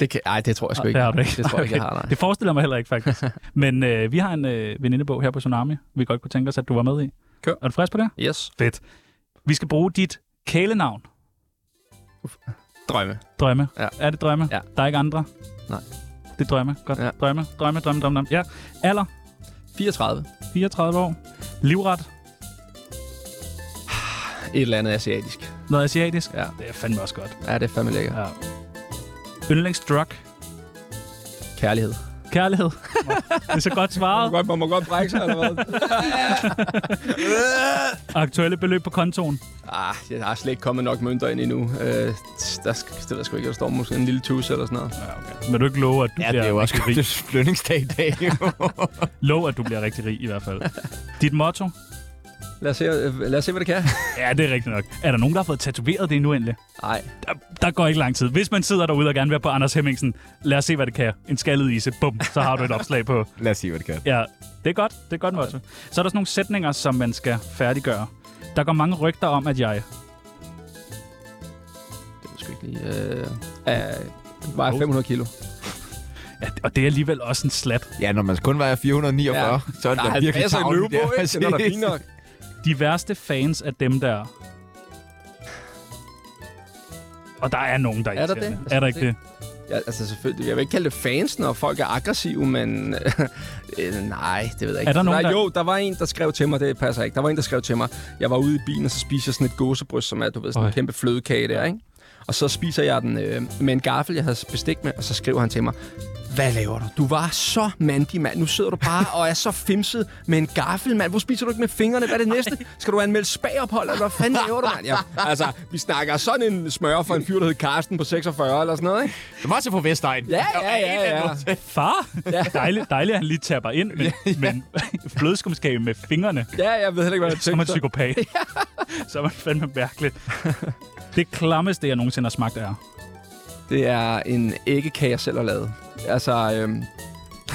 Det kan, ej, det tror jeg sgu ikke. Det har du ikke. Det tror jeg ikke, jeg har, nej. Det forestiller mig heller ikke, faktisk. Men øh, vi har en øh, venindebog her på Tsunami, vi godt kunne tænke os, at du var med i. Kør. Er du frisk på det? Yes. Fedt. Vi skal bruge dit kælenavn. Drømme. Drømme. Ja. Er det drømme? Ja. Der er ikke andre? Nej. Det er drømme. Godt. Ja. Drømme, drømme, drømme, drømme, drømme. Ja. Alder? 34. 34 år. Livret? Et eller andet asiatisk. Noget asiatisk? Ja. Det er fandme også godt. Ja, det er fandme lækkert. Ja. Yndlingsdrug? Kærlighed. Kærlighed. det er så godt svaret. godt, man må godt brække sig, eller hvad? Aktuelle beløb på kontoen? ah, jeg har slet ikke kommet nok mønter ind endnu. Øh, der, skal, det ved jeg sgu ikke, der står måske en lille tus eller sådan noget. Ja, okay. Vil du ikke love, at du Ja, bliver det er jo også rig? det lønningsdag i dag. Lov, at du bliver rigtig rig i hvert fald. Dit motto? Lad os se, øh, lad os se hvad det kan. Ja, det er rigtigt nok. Er der nogen, der har fået tatoveret det endnu endelig? Nej. Der, der går ikke lang tid. Hvis man sidder derude og gerne vil være på Anders Hemmingsen, lad os se, hvad det kan. En skaldet ise, bum, så har du et opslag på. Lad os se, hvad det kan. Ja, det er godt. Det er godt motto. Så er der sådan nogle sætninger, som man skal færdiggøre. Der går mange rygter om, at jeg... Det er sgu ikke lige... Øh, øh, vejer 500 kilo. Ja, og det er alligevel også en slat. Ja, når man kun vejer 449, Ja. så er det Der da er virkelig 50 i tavligt. løbe på, ikke? Det er da fint nok. De værste fans er dem, der... Og der er nogen, der Er der det? Er der ikke det? Ja, altså selvfølgelig. Jeg vil ikke kalde det fans, når folk er aggressive, men øh, nej, det ved jeg ikke. Er der nogen, nej, der- Jo, der var en, der skrev til mig, det passer ikke. Der var en, der skrev til mig, jeg var ude i bilen, og så spiser jeg sådan et gåsebryst, som er, du ved, sådan Øj. en kæmpe flødekage der, ikke? Og så spiser jeg den øh, med en gaffel, jeg havde bestik med, og så skriver han til mig, hvad laver du? Du var så mandig, mand. Nu sidder du bare og er så fimset med en gaffel, mand. Hvor spiser du ikke med fingrene? Hvad er det næste? Skal du anmelde spagophold, eller hvad fanden laver du, mand? Ja, altså, vi snakker sådan en smør for en fyr, der hedder Karsten på 46 eller sådan noget, ikke? Det var til på Vestegn. Ja, ja, ja, ja. Far! Ja. Dejligt, dejligt, at han lige tapper ind, men, men flødeskumskage med fingrene. Ja, jeg ved heller ikke, hvad jeg Så er man tænkte. psykopat. så er man fandme mærkelig. Det klammeste, jeg nogensinde har smagt, er... Det er en æggekage, jeg selv har lavet. Altså, øhm,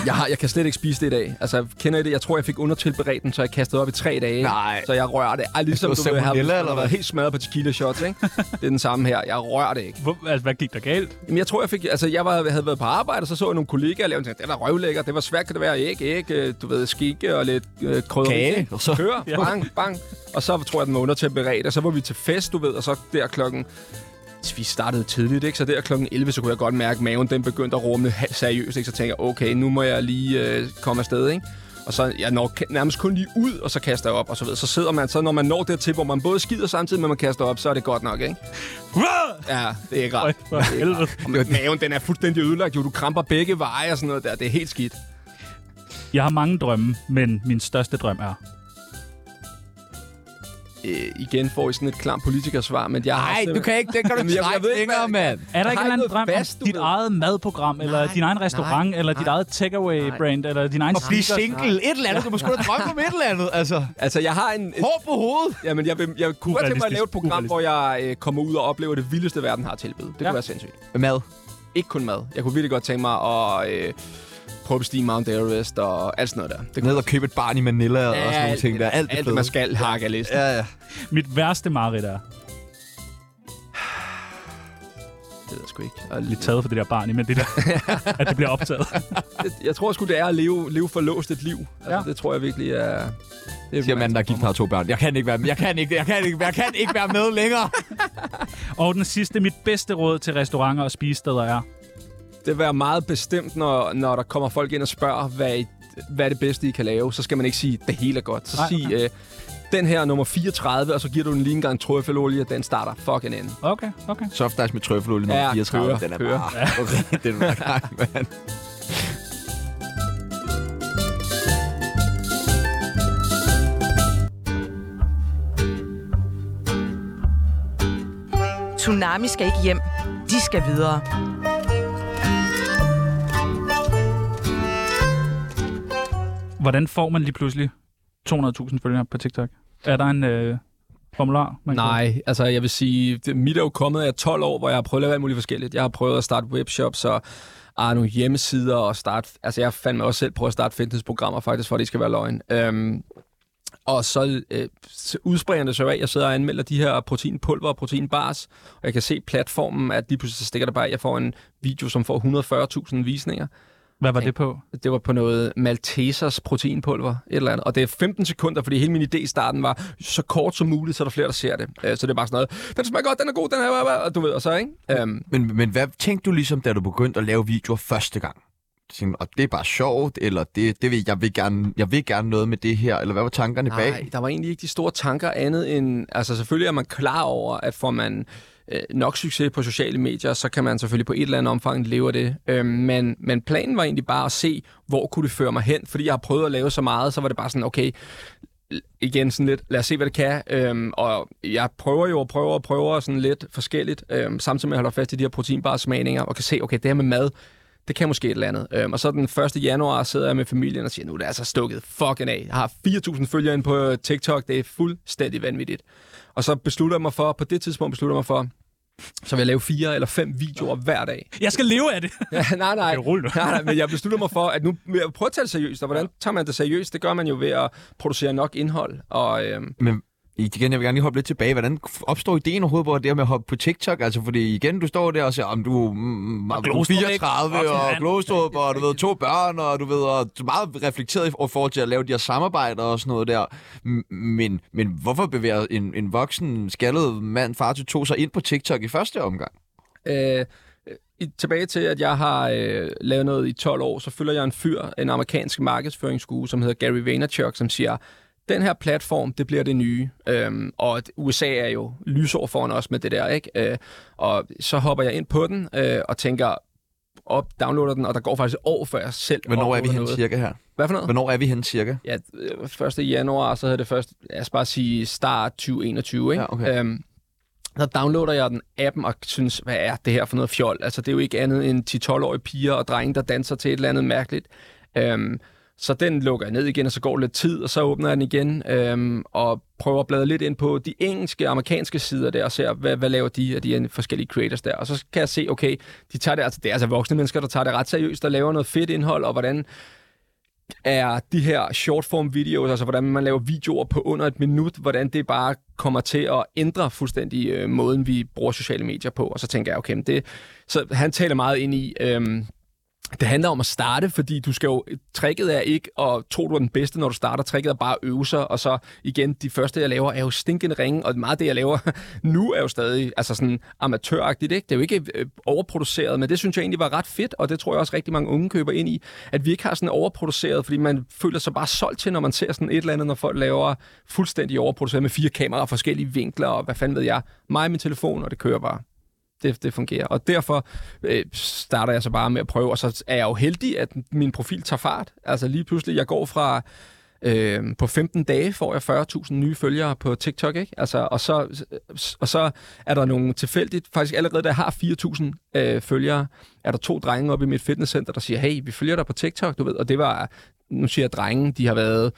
jeg, har, jeg kan slet ikke spise det i dag. Altså, kender I det? Jeg tror, jeg fik undertilberedt den, så jeg kastede op i tre dage. Nej. Så jeg rører det. Ej, ligesom Det du ved, jeg har, salmonella, jeg eller været helt smadret på tequila shots, ikke? det er den samme her. Jeg rører det ikke. Hvor, altså, hvad gik der galt? Jamen, jeg tror, jeg fik... Altså, jeg, var, jeg havde været på arbejde, og så så jeg nogle kollegaer lave det. Det var røvlækker. Det var svært, kan det være. Æg, æg, øh, du ved, skikke og lidt øh, krydderi. Kage, og så- Kør, bang, bang. Og så tror jeg, den var undertempereret, og så var vi til fest, du ved, og så der klokken vi startede tidligt, ikke? så der klokken 11, så kunne jeg godt mærke, at maven den begyndte at rumle seriøst. Ikke? Så tænker jeg, okay, nu må jeg lige øh, komme afsted. Ikke? Og så jeg når nærmest kun lige ud, og så kaster jeg op, og så videre. Så sidder man, så når man når dertil, hvor man både skider samtidig med, at man kaster op, så er det godt nok, ikke? Ja, det er ikke rart. Det er ikke rart. Og maven, den er fuldstændig ødelagt. Jo, du kramper begge veje og sådan noget der. Det er helt skidt. Jeg har mange drømme, men min største drøm er... Øh, igen får I sådan et klamt politikersvar, men jeg har... Nej, du kan ikke. Det kan du ikke jeg- jeg trække ved ikke, mand. Er der ikke en eller anden drøm fast, dit ved. eget madprogram, eller Nej, din egen restaurant, nej, eller dit nej. eget takeaway-brand, eller din egen At blive single. Et eller andet. Du må sgu da drømme om et eller andet. Altså, Altså, jeg har en... hår på hovedet. Jamen, jeg, vil, jeg kunne godt tænke mig at lave et program, hvor jeg øh, kommer ud og oplever det vildeste, verden har tilbydet. Det Ja. kunne være sindssygt. Mad. Ikke kun mad. Jeg kunne virkelig godt tænke mig at øh, prøve at bestige Mount Everest og alt sådan noget der. Det Ned og købe et barn i Manila og Ja, sådan nogle ting der. Alt det alt det, man skal hakke af listen. Ja, ja. Mit værste mareridt er... Det ved jeg sgu ikke. Og Lidt taget for det der barn i, men det der, at det bliver optaget. jeg tror sgu, det er at leve, leve forlåst et liv. Altså, Ja. Det tror jeg virkelig er... Det er Siger manden, der er gift har to børn. Jeg kan ikke være med. Jeg kan ikke, jeg kan ikke, jeg kan ikke være med længere. Og den sidste, mit bedste råd til restauranter og spisesteder er det være meget bestemt, når, når der kommer folk ind og spørger, hvad, hvad det bedste, I kan lave. Så skal man ikke sige, det hele er godt. Så Nej, sig, okay. øh, den her nummer 34, og så giver du den lige en gang trøffelolie, og den starter fucking ind. Okay, okay. Soft ice med trøffelolie nummer ja, 34. Kører, den er kører. bare... Ja. Okay, den er gang, mand. Tsunami skal ikke hjem. De skal videre. Hvordan får man lige pludselig 200.000 følgere på TikTok? Er der en øh, formular? Man kan- Nej, altså jeg vil sige, det, mit er jo kommet af 12 år, hvor jeg har prøvet at lave alt muligt forskelligt. Jeg har prøvet at starte webshops og ah, nogle hjemmesider og starte... Altså jeg fandt mig også selv prøve at starte fitnessprogrammer faktisk, for at det skal være løgn. Øhm, og så øh, udspringer det så af, jeg sidder og anmelder de her proteinpulver og proteinbars, og jeg kan se platformen, at lige pludselig stikker der bare, at jeg får en video, som får 140.000 visninger. Hvad var det på? Det var på noget Maltesers proteinpulver, et eller andet. Og det er 15 sekunder, fordi hele min idé i starten var så kort som muligt, så er der flere, der ser det. Øh, Så det er bare sådan noget, den smager godt, den er god, den er... Og du ved, og så, ikke? Um, Men, men hvad tænkte du ligesom, da du begyndte at lave videoer første gang? Tænkte, Og det er bare sjovt, eller det, det vil, jeg, vil gerne, jeg vil gerne noget med det her, eller hvad var tankerne bag? Nej, der var egentlig ikke de store tanker andet end... Altså selvfølgelig er man klar over, at får man øh, nok succes på sociale medier, så kan man selvfølgelig på et eller andet omfang leve af det. Øh, men, men planen var egentlig bare at se, hvor kunne det føre mig hen. Fordi jeg har prøvet at lave så meget, så var det bare sådan, okay, igen sådan lidt, lad os se, hvad det kan. Øhm, og jeg prøver jo og prøver og prøver sådan lidt forskelligt, øhm, samtidig med at jeg holder fast i de her proteinbare smagninger, og kan se, okay, det her med mad, det kan måske et eller andet. Øhm, og så den 1. januar sidder jeg med familien og siger, nu er det altså stukket fucking af. Jeg har 4.000 følgere ind på TikTok, det er fuldstændig vanvittigt. Og så beslutter jeg mig for, på det tidspunkt beslutter jeg mig for, så vil jeg lave fire eller fem videoer hver dag. Jeg skal leve af det. Ja, nej, nej. Det er roligt. nej, nej, men jeg beslutter mig for, at nu vil jeg prøve at tage det seriøst. Og hvordan tager man det seriøst? Det gør man jo ved at producere nok indhold. Og, øhm, Men igen, jeg vil gerne lige hoppe lidt tilbage. Hvordan opstår ideen overhovedet på det her med at hoppe på TikTok? Altså, fordi igen, du står der og siger, om du, mm, du er Glostrup, ikke? 34 Voksen og. Glostrup, og du ved, to børn, og du ved, og du er meget reflekteret i forhold til at lave de her samarbejder og sådan noget der. Men, men hvorfor bevæger en, en voksen, skaldet mand, far til to, sig ind på TikTok i første omgang? øh, i, tilbage til, at jeg har øh, lavet noget i 12 år, så følger jeg en fyr, en amerikansk markedsføringsskue, som hedder Gary Vaynerchuk, som siger, den her platform, det bliver det nye. Øhm, og USA er jo lysår foran os med det der, ikke? Øh, og så hopper jeg ind på den øh, og tænker, op, downloader den, og der går faktisk et år, før jeg selv Hvornår er vi noget. cirka her? Hvad for noget? Hvornår er vi henne cirka? Ja, øh, 1. januar, så hedder det først, lad os bare sige start 2021, ikke? Ja, okay. Øhm, så downloader jeg den appen og synes, hvad er det her for noget fjol? Altså, det er jo ikke andet end 10-12-årige piger og drenge, der danser til et eller andet mærkeligt. Øhm, så den lukker jeg ned igen, og så går lidt tid, og så åbner jeg den igen, øhm, og prøver at bladre lidt ind på de engelske og amerikanske sider der, og ser, hvad, hvad laver de af de forskellige creators der. Og så kan jeg se, okay, de tager det, altså det er altså voksne mennesker, der tager det ret seriøst, der laver noget fedt indhold, og hvordan er de her shortform videos, altså hvordan man laver videoer på under et minut, hvordan det bare kommer til at ændre fuldstændig øh, måden, vi bruger sociale medier på. Og så tænker jeg, okay, men det, så han taler meget ind i, øh, det handler om at starte, fordi du skal jo, tricket er ikke at tro, du er den bedste, når du starter. Tricket er bare at øve sig, og så igen, de første, jeg laver, er jo stinkende ringe, og meget af det, jeg laver nu, er jo stadig altså sådan amatøragtigt, ikke? Det er jo ikke øh, overproduceret, men det synes jeg egentlig var ret fedt, og det tror jeg også rigtig mange unge køber ind i, at vi ikke har sådan overproduceret, fordi man føler sig bare solgt til, når man ser sådan et eller andet, når folk laver fuldstændig overproduceret med fire kameraer, forskellige vinkler, og hvad fanden ved jeg. Mig og min telefon, og det kører bare det, det fungerer. Og derfor øh, starter jeg så bare med at prøve, og så er jeg jo heldig, at min profil tager fart. Altså lige pludselig, jeg går fra... Øh, på 15 dage får jeg 40.000 nye følgere på TikTok, ikke? Altså, og, så, og så er der nogle tilfældigt, faktisk allerede da jeg har 4.000 øh, følgere, er der to drenge oppe i mit fitnesscenter, der siger, hey, vi følger dig på TikTok, du ved, og det var, nu siger jeg drenge, de har været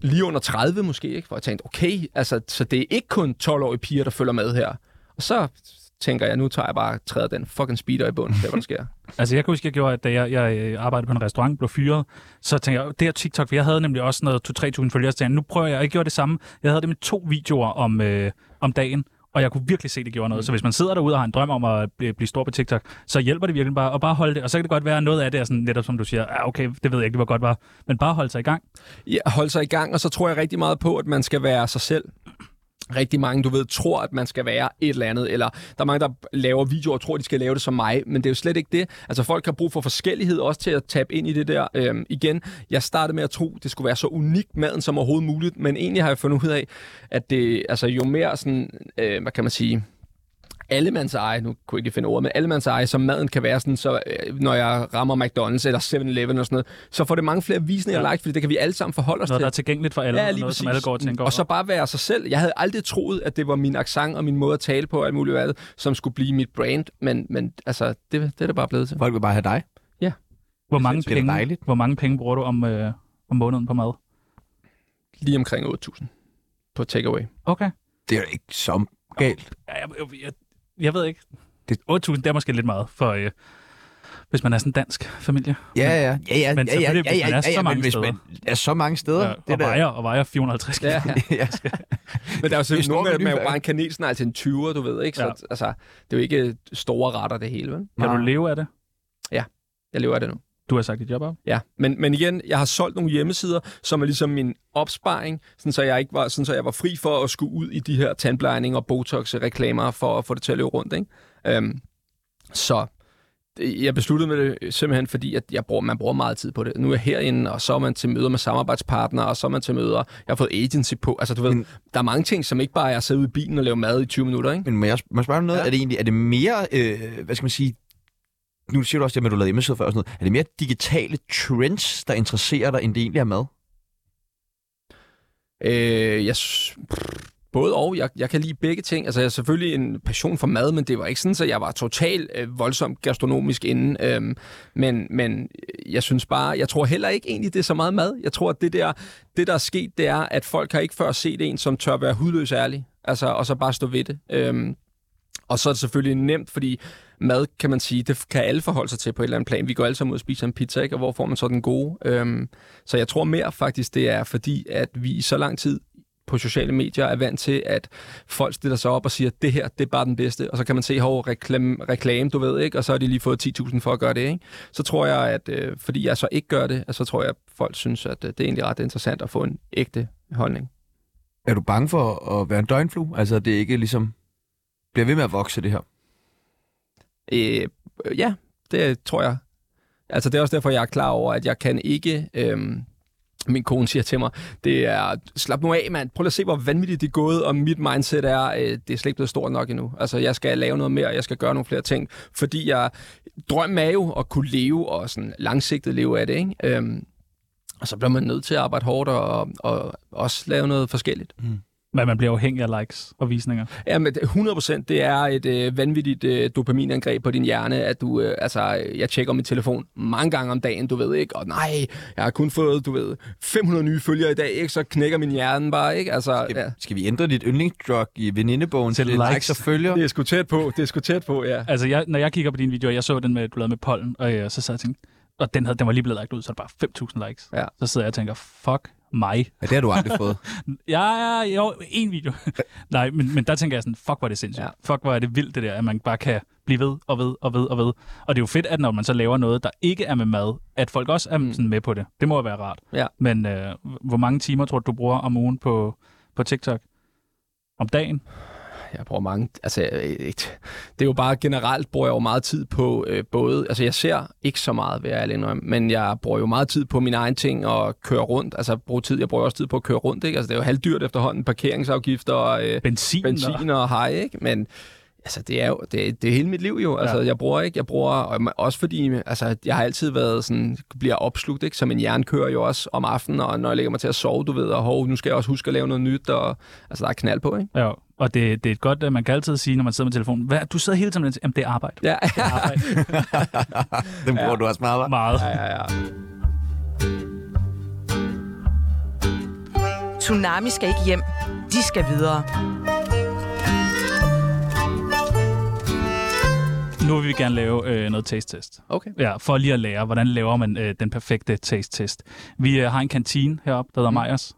lige under 30 måske, ikke? Hvor jeg tænkte, okay, altså, så det er ikke kun 12-årige piger, der følger med her. Og så tænker jeg, nu tager jeg bare træder den fucking speeder i bunden, det er, hvad der sker. Altså, jeg kan huske, jeg gjorde, at da jeg, jeg øh, arbejdede på en restaurant, blev fyret, så tænkte jeg, det er TikTok, for jeg havde nemlig også noget 2-3.000 følgere, så tænkte nu prøver jeg, jeg gjorde det samme. Jeg havde det med to videoer om, øh, om dagen, og jeg kunne virkelig se, at det gjorde noget. Så hvis man sidder derude og har en drøm om at blive, blive stor på TikTok, så hjælper det virkelig bare at bare holde det. Og så kan det godt være, at noget af det er sådan, netop som du siger, ja, okay, det ved jeg ikke, hvor godt var. Men bare holde sig i gang. Ja, holde sig i gang, og så tror jeg rigtig meget på, at man skal være sig selv. Rigtig mange, du ved, tror, at man skal være et eller andet, eller der er mange, der laver videoer og tror, de skal lave det som mig, men det er jo slet ikke det. Altså folk har brug for forskellighed også til at tabe ind i det der. Øhm, igen, jeg startede med at tro, det skulle være så unikt maden som overhovedet muligt, men egentlig har jeg fundet ud af, at det, altså jo mere sådan, øh, hvad kan man sige, allemands eje, nu kunne jeg ikke finde ord, men allemands eje, som maden kan være sådan, så øh, når jeg rammer McDonald's eller 7-Eleven og sådan noget, så får det mange flere visninger Ja. ja. likes, fordi det kan vi alle sammen forholde os Noget, til. der er tilgængeligt for alle, Ja, noget, som præcis. alle går og tænker Og så bare være sig selv. Jeg havde aldrig troet, at det var min accent og min måde at tale på, og alt muligt hvad, som skulle blive mit brand, men, men altså, det, det er det bare blevet til. Folk vil bare have dig. Hvor mange, det er penge, dejligt. hvor mange penge bruger du om, øh, om måneden på mad? Lige omkring 8.000 på takeaway. Okay. Det er jo ikke så galt. Ja, jeg, jeg, jeg, jeg ved ikke. Det, 8.000, det er måske lidt meget for... Øh, hvis man er sådan en dansk familie. Ja, ja, ja, ja, Men ja, ja, ja, hvis ja, man er ja, så ja, mange men hvis steder. man er så mange steder, Ja, det og, der, vejer, og vejer 450 kilo. Ja, ja. Men der er jo Det selvfølgelig jo menuværk. bare en kanelsnegl til en 20'er, du ved, ikke? Så Ja. altså, det er jo ikke store retter, det hele, vel? Kan du leve af det? Jeg lever af det nu. Du har sagt dit job op. Ja, men, men igen, jeg har solgt nogle hjemmesider, som er ligesom min opsparing, sådan så jeg ikke var, sådan så jeg var fri for at skulle ud i de her tandplejning og botox-reklamer for at få det til at løbe rundt, ikke? Øhm, så det- jeg besluttede med det simpelthen, fordi at jeg bruger, man bruger meget tid på det. Nu er jeg herinde, og så er man til møder med samarbejdspartnere, og så er man til møder. Jeg har fået agency på. Altså, du ved, Men- der er mange ting, som ikke bare er at sidde ude i bilen og lave mad i 20 minutter, ikke? Men må jeg, må jeg spørge om noget? Ja. Er det egentlig er det mere, øh, hvad skal man sige, nu siger du også det med, at du lavede hjemmeside før og sådan noget. Er det mere digitale trends, der interesserer dig, end det egentlig er mad? Øh, jeg, både og. Jeg, jeg kan lide begge ting. Altså, jeg har selvfølgelig en passion for mad, men det var ikke sådan, at jeg var totalt øh, voldsomt gastronomisk inden. Øhm, men, men jeg synes bare, jeg tror heller ikke egentlig, det er så meget mad. Jeg tror, at det der, det der er sket, det er, at folk har ikke før set en, som tør være hudløs ærlig. Altså, og så bare stå ved det. Øhm, og så er det selvfølgelig nemt, fordi mad, kan man sige, det kan alle forholde sig til på et eller andet plan. Vi går alle sammen ud og spiser en pizza, ikke? og hvor får man så den gode? Øhm, så jeg tror mere faktisk, det er fordi, at vi i så lang tid på sociale medier er vant til, at folk stiller sig op og siger, det her, det er bare den bedste. Og så kan man se, hvor reklame, reklame, du ved, ikke? og så har de lige fået 10.000 for at gøre det. Ikke? Så tror jeg, at øh, fordi jeg så ikke gør det, så tror jeg, at folk synes, at øh, det er egentlig ret interessant at få en ægte holdning. Er du bange for at være en døgnflue? Altså, det er ikke ligesom... Bliver ved med at vokse, det her. Øh, ja, det tror jeg. Altså, det er også derfor, jeg er klar over, at jeg kan ikke... Øh, min kone siger til mig, det er, slap nu af, mand. Prøv lige at se, hvor vanvittigt det er gået, og mit mindset er, øh, det er slet ikke blevet stort nok endnu. Altså, jeg skal lave noget mere, jeg skal gøre nogle flere ting, fordi jeg drømmer er jo at kunne leve, og sådan langsigtet leve af det, ikke? Øhm, og så bliver man nødt til at arbejde hårdt, og, og også lave noget forskelligt. Mm. Men man bliver afhængig af likes og visninger. Ja, men det- 100% det er et øh, vanvittigt øh, dopaminangreb på din hjerne, at du, øh, altså, jeg tjekker min telefon mange gange om dagen, du ved ikke, og nej, jeg har kun fået, du ved, 500 nye følgere i dag, ikke, så knækker min hjerne bare, ikke, altså, Skal, ja. skal vi ændre dit yndlingsdrug i venindebogen Til til, likes. likes og følger? Det er sgu tæt på, det er sgu tæt på, ja. Altså, jeg, når jeg kigger på dine videoer, jeg så den med, du lavede med pollen, og øh, så sad jeg og tænkte, og den, havde, den var lige blevet lagt ud, så er det bare 5.000 likes. Ja. Så sidder jeg og tænker, fuck mig. Ja, det har du aldrig fået. Ja, ja, jo, en video. Nej, men, men der tænker jeg sådan, fuck, hvor er det sindssygt. Ja. Fuck, hvor er det vildt det der, at man bare kan blive ved og ved og ved og ved. Og det er jo fedt, at når man så laver noget, der ikke er med mad, at folk også er Mm. sådan med på det. Det må jo være rart. Ja. Men øh, hvor mange timer tror du, du bruger om ugen på, på TikTok? Om dagen? Jeg bruger mange, altså, øh, et- det er jo bare generelt, bruger jeg jo meget tid på øh, både, altså jeg ser ikke så meget, jeg ærlig indrømme, men jeg bruger jo meget tid på mine egne ting og køre rundt, altså bruge tid, jeg bruger også tid på at køre rundt, ikke? Altså det er jo halvdyrt efterhånden, parkeringsafgifter og øh, Benzin? og- benzin og hej, ikke? Men altså, det er jo det, det er hele mit liv jo. Altså, Ja. jeg bruger ikke, jeg bruger, og også fordi, altså, jeg har altid været sådan, bliver opslugt, ikke? Så min hjerne kører jo også om aftenen, og når jeg lægger mig til at sove, du ved, og hov, nu skal jeg også huske at lave noget nyt, og altså, der er knald på, ikke? Ja, og det, det er et godt, at man kan altid sige, når man sidder med telefonen, hvad, du sidder hele tiden med jamen, det er arbejde. Ja, Det er arbejde. Den bruger ja. du også meget, hva'? Meget. ja, ja, ja. Tsunami skal ikke hjem. De skal videre. Nu vil vi gerne lave øh, noget taste-test. Okay. Ja, for lige at lære, hvordan laver man øh, den perfekte taste-test. Vi øh, har en kantine heroppe, der hedder Mm. Meyers.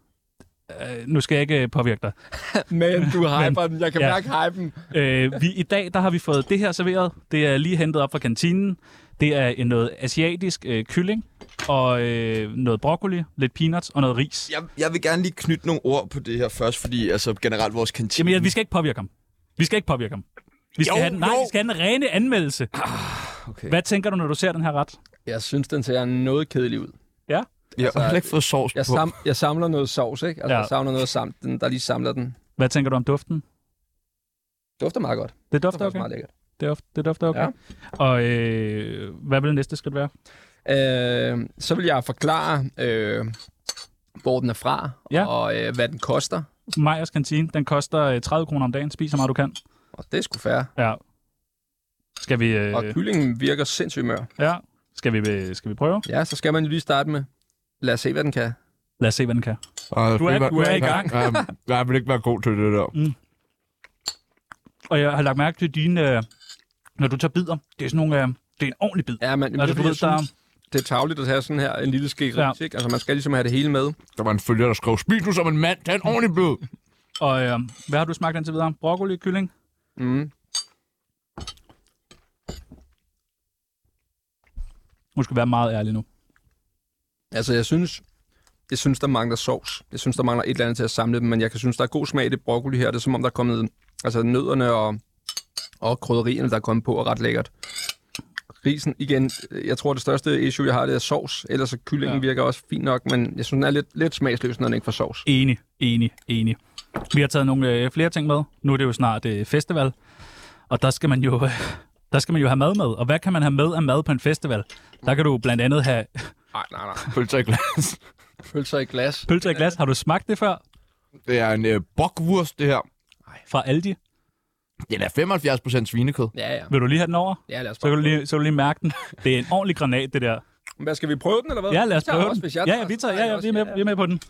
Øh, nu skal jeg ikke øh, påvirke dig. Men du hyper den, jeg kan Ja. mærke hypen. Øh, vi, I dag der har vi fået det her serveret. Det er lige hentet op fra kantinen. Det er en noget asiatisk øh, kylling, og øh, noget broccoli, lidt peanuts og noget ris. Jeg, jeg vil gerne lige knytte nogle ord på det her først, fordi altså generelt vores kantine... Jamen, ja, vi skal ikke påvirke ham. Vi skal ikke påvirke ham. Vi skal Jo, have den, nej, jo. vi skal have den rene anmeldelse. okay. Hvad tænker du, når du ser den her ret? Jeg synes, den ser noget kedelig ud. Ja? Jeg har heller ikke fået sovs Jeg, på. sam, jeg samler noget sovs, ikke? Altså, Ja. ja. jeg savner noget samt, den, der lige samler den. Hvad tænker du om duften? dufter meget godt. Det dufter faktisk okay. meget lækkert. Det, duft, det dufter okay. Ja. Og øh, hvad vil det næste skridt være? Øh, så vil jeg forklare, øh, hvor den er fra, Ja. og øh, hvad den koster. Majers kantine, den koster øh, 30 kroner om dagen. Spis så meget du kan. Og det er sgu fair. Ja. Skal vi... Øh, Og kyllingen virker sindssygt mør. ja. Skal vi, øh, skal vi prøve? Ja, så skal man jo lige starte med, lad os se, hvad den kan. Lad os se, hvad den kan. Og Du er- du er i gang. Ja, jeg vil ikke være god til det der. Og jeg har lagt mærke til dine... Øh, når du tager bidder, det er sådan nogle... Øh, det er en ordentlig bid. Ja, men Altså, det, du er, ved, jeg der- synes, det er tageligt at have sådan her en lille ske Ja. ikke? Altså, man skal ligesom have det hele med. Der var en følger, der skrev, spis nu som en mand, tag en ordentlig bid. Og øh, hvad har du smagt indtil videre? Broccoli, kylling? Mm. Nu skal være meget ærlig nu. Altså, jeg synes, jeg synes, der mangler sovs. Jeg synes, der mangler et eller andet til at samle dem, men jeg kan synes, der er god smag i det broccoli her. Det er som om, der er kommet altså, nødderne og, og krydderierne, der er kommet på, er ret lækkert. Risen, igen, jeg tror, det største issue, jeg har, det er sovs. Ellers så kyllingen Ja. virker også fint nok, men jeg synes, den er lidt, lidt smagsløs, når den ikke får sovs. Enig, enig, enig. Vi har taget nogle øh, flere ting med. Nu er det jo snart øh, festival, og der skal man jo... Øh, der skal man jo have mad med. Og hvad kan man have med af mad på en festival? Der kan du blandt andet have Nej, nej, nej. Pølser i glas. Pølser i glas. pølser i glas. Har du smagt det før? Det er en øh, bockwurst, det her. Fra Aldi? Det er 75 procent svinekød. Ja, ja. Vil du lige have den over? Ja, lad os Så kan du prøve. lige, så kan du lige mærke den. Det er en ordentlig granat, det der. Hvad, skal vi prøve den, eller hvad? Ja, lad os prøve også, den. hvis jeg Ja, ja, vi tager, ja, ja, vi er med, vi er med på den.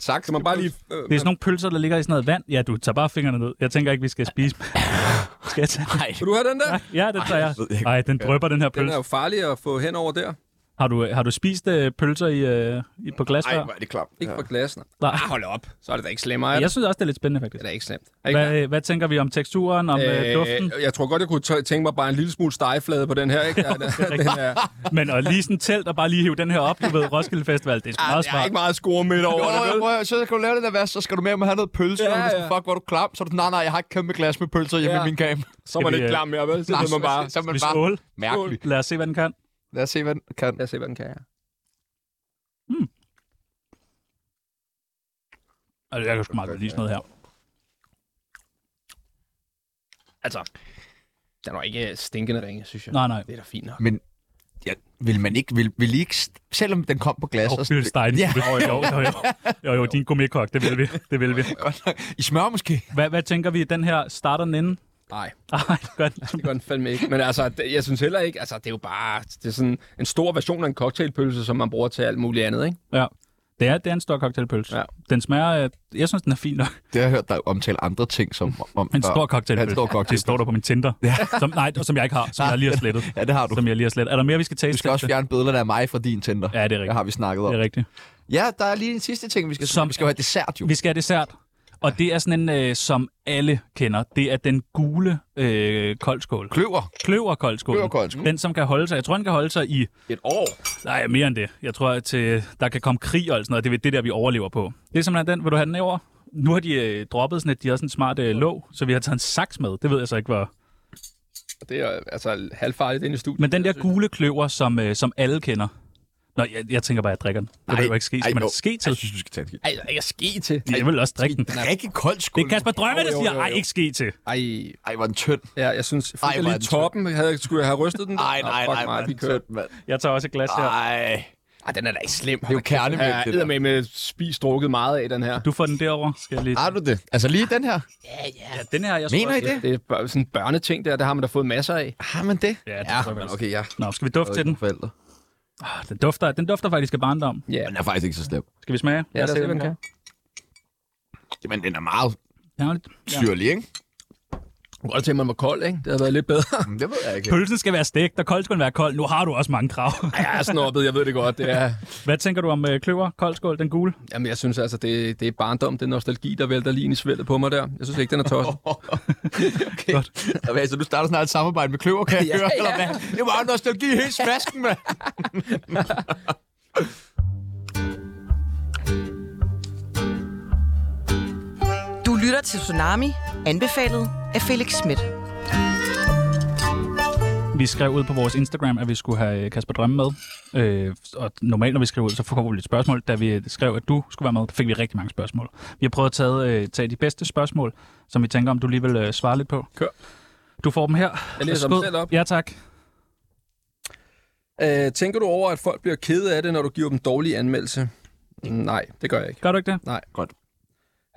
Tak, så man bare lige... Øh, Det er sådan nogle pølser, der ligger i sådan noget vand. Ja, du tager bare fingrene ned. Jeg tænker ikke, vi skal spise. skal jeg tage Nej. Vil du have den der? Ja, den tager jeg. Nej, den drøber den her Den er pølse. jo farlig at få hen over der. Har du, har du spist øh, pølser i, øh, i, på glas Nej, før? hvor er det klart. Ikke Ja. på glasen. Nej. Ah, hold op. Så er det da ikke slemmere. er det? Jeg synes også, det er lidt spændende, Det faktisk. er da ikke slemt. Er ikke Hvad, hvad tænker vi om teksturen, om øh, duften? Jeg tror godt, jeg kunne tæ- tænke mig bare en lille smule stegeflade på den her. Ikke? Ja, den, den er, Men at lige sådan telt og bare lige hive den her op, du ved, Roskilde Festival, det er sgu ah, meget der er smart. ikke meget score midt over det. Jo, vel? prøv, så skal du lave det der vask, så skal du med med at have noget pølse, Ja, ja, ja. fuck, hvor er du klam. Så er du, nej, nej, jeg har ikke kæmpe glas med pølser hjemme Ja. i min kam. Så er man ikke øh, klar mere, vel? Så er man bare... så er man bare mærkelig. Lad os se, hvad den kan. Lad os se, hvad den kan. Lad os se, hvad den kan. Ja. Altså, jeg kan sgu meget godt lide sådan noget her. Altså, den var ikke stinkende ringe, synes jeg. Nej, nej. Det er da fint nok. Men ja, vil man ikke, vil, vil I ikke, selvom den kom på glas, og Bill Stein. Ja. Jo, jo, jo, jo. jo, jo, din gourmetkok, det vil vi. Det vil vi. Godt nok. I smør måske? Hvad, hvad tænker vi, den her starter den inden? Nej, Nej, godt. det gør den fandme ikke. Men altså, det, jeg synes heller ikke... Altså, det er jo bare... Det er sådan en stor version af en cocktailpølse, som man bruger til alt muligt andet, ikke? Ja. Det er, det er en stor cocktailpølse. Ja. Den smager, øh, jeg synes, den er fin nok. Det har jeg hørt dig omtale andre ting som om En stor cocktailpølse. En stor cocktailpølse. Det står der på min Tinder. Ja. Som, nej, og som jeg ikke har, som jeg lige har slettet. Ja, det har du. Som jeg lige har slettet. Er der mere, vi skal taste? Du skal også fjerne billederne af mig fra din Tinder. Ja, det er Det rigtigt. har vi snakket om. Det er rigtigt. Ja, der er lige en sidste ting, vi skal Som-. Vi skal have dessert, jo. Vi skal have dessert. Og det er sådan en, øh, som alle kender. Det er den gule øh, koldskål. Kløver. Kløverkoldskål. Kløverkoldskål. Den, som kan holde sig. Jeg tror, den kan holde sig i... Et år. Nej, mere end det. Jeg tror, at øh, der kan komme krig og sådan noget. Det er det der, vi overlever på. Det er simpelthen den. Vil du have den over? Nu har de øh, droppet sådan et, de har sådan en smart øh, låg, så vi har taget en saks med. Det ved jeg så ikke, hvor... Det er altså halvfarligt inde i studiet. Men den der gule kløver, som, øh, som alle kender. Nå, jeg, jeg tænker bare, at jeg drikker den. Det Nej. jo ikke ske. Skal Ej, man jo. ske til? Jeg synes, du skal tage det. Ej, er ikke ske til. Jeg vil også drikke den. Den er ikke kold Det skål. er Kasper Drømme, der siger, ej, ikke ske til. Ej, Ej, hvor er den tynd. ja, jeg synes... Fik Ej, jeg er lige den toppen? Havde, skulle jeg have rystet den? Nej, Nå, nej, nej, er den kører. tynd, mand. Jeg tager også et glas her. Ej. Ej, den er da ikke slem. Det er jo kernemælk, det der. med med spist drukket meget af, den her. Du får den derover. Skal jeg lige... Har du det? Altså lige den her? Ja, den her, jeg Mener I også- det? Det er bare sådan en børneting der, der har man da fået masser af. Har man det? Ja, det Ja, jeg okay, ja. Nå, skal vi dufte til den? Forældre. Ah, Den dufter, den dufter faktisk af barndom. Ja, Den er faktisk ikke så slem. Skal vi smage? ja lad os se, den kan. Men den er meget. Ja. syrlig, ikke? Jeg kunne godt tænke, at man var kold, ikke? Det havde været lidt bedre. Men Det ved jeg ikke. Pølsen skal være stegt, og kold skal den være kold. Nu har du også mange krav. Er snobbet, jeg ved det godt. Det er, Hvad tænker du om øh, kløver, koldskål, den gule? jamen, jeg synes altså, det, det er barndom, det er nostalgi, der vælter lige ind i svældet på mig der. Jeg synes ikke, den er tosset. okay. Godt. Okay, så du starter snart et samarbejde med Kløver, kan jeg Ja, høre, ja. eller hvad? Det var nostalgi hele smasken, mand. Du lytter til Tsunami, anbefalet af Felix Schmidt. Vi skrev ud på vores Instagram, at vi skulle have øh, Kasper Drømme med. Øh, og normalt, når vi skriver ud, så får vi lidt spørgsmål. Da vi skrev, at du skulle være med, der fik vi rigtig mange spørgsmål. Vi har prøvet at tage, øh, tage de bedste spørgsmål, som vi tænker, om du lige vil øh, svare lidt på. Kør. Du får dem her. Jeg læser dem Værsgo. selv op. Ja, tak. Øh, tænker du over, at folk bliver kede af det, når du giver dem dårlige anmeldelse? Nej, det gør jeg ikke. Gør du ikke det? Nej. Godt.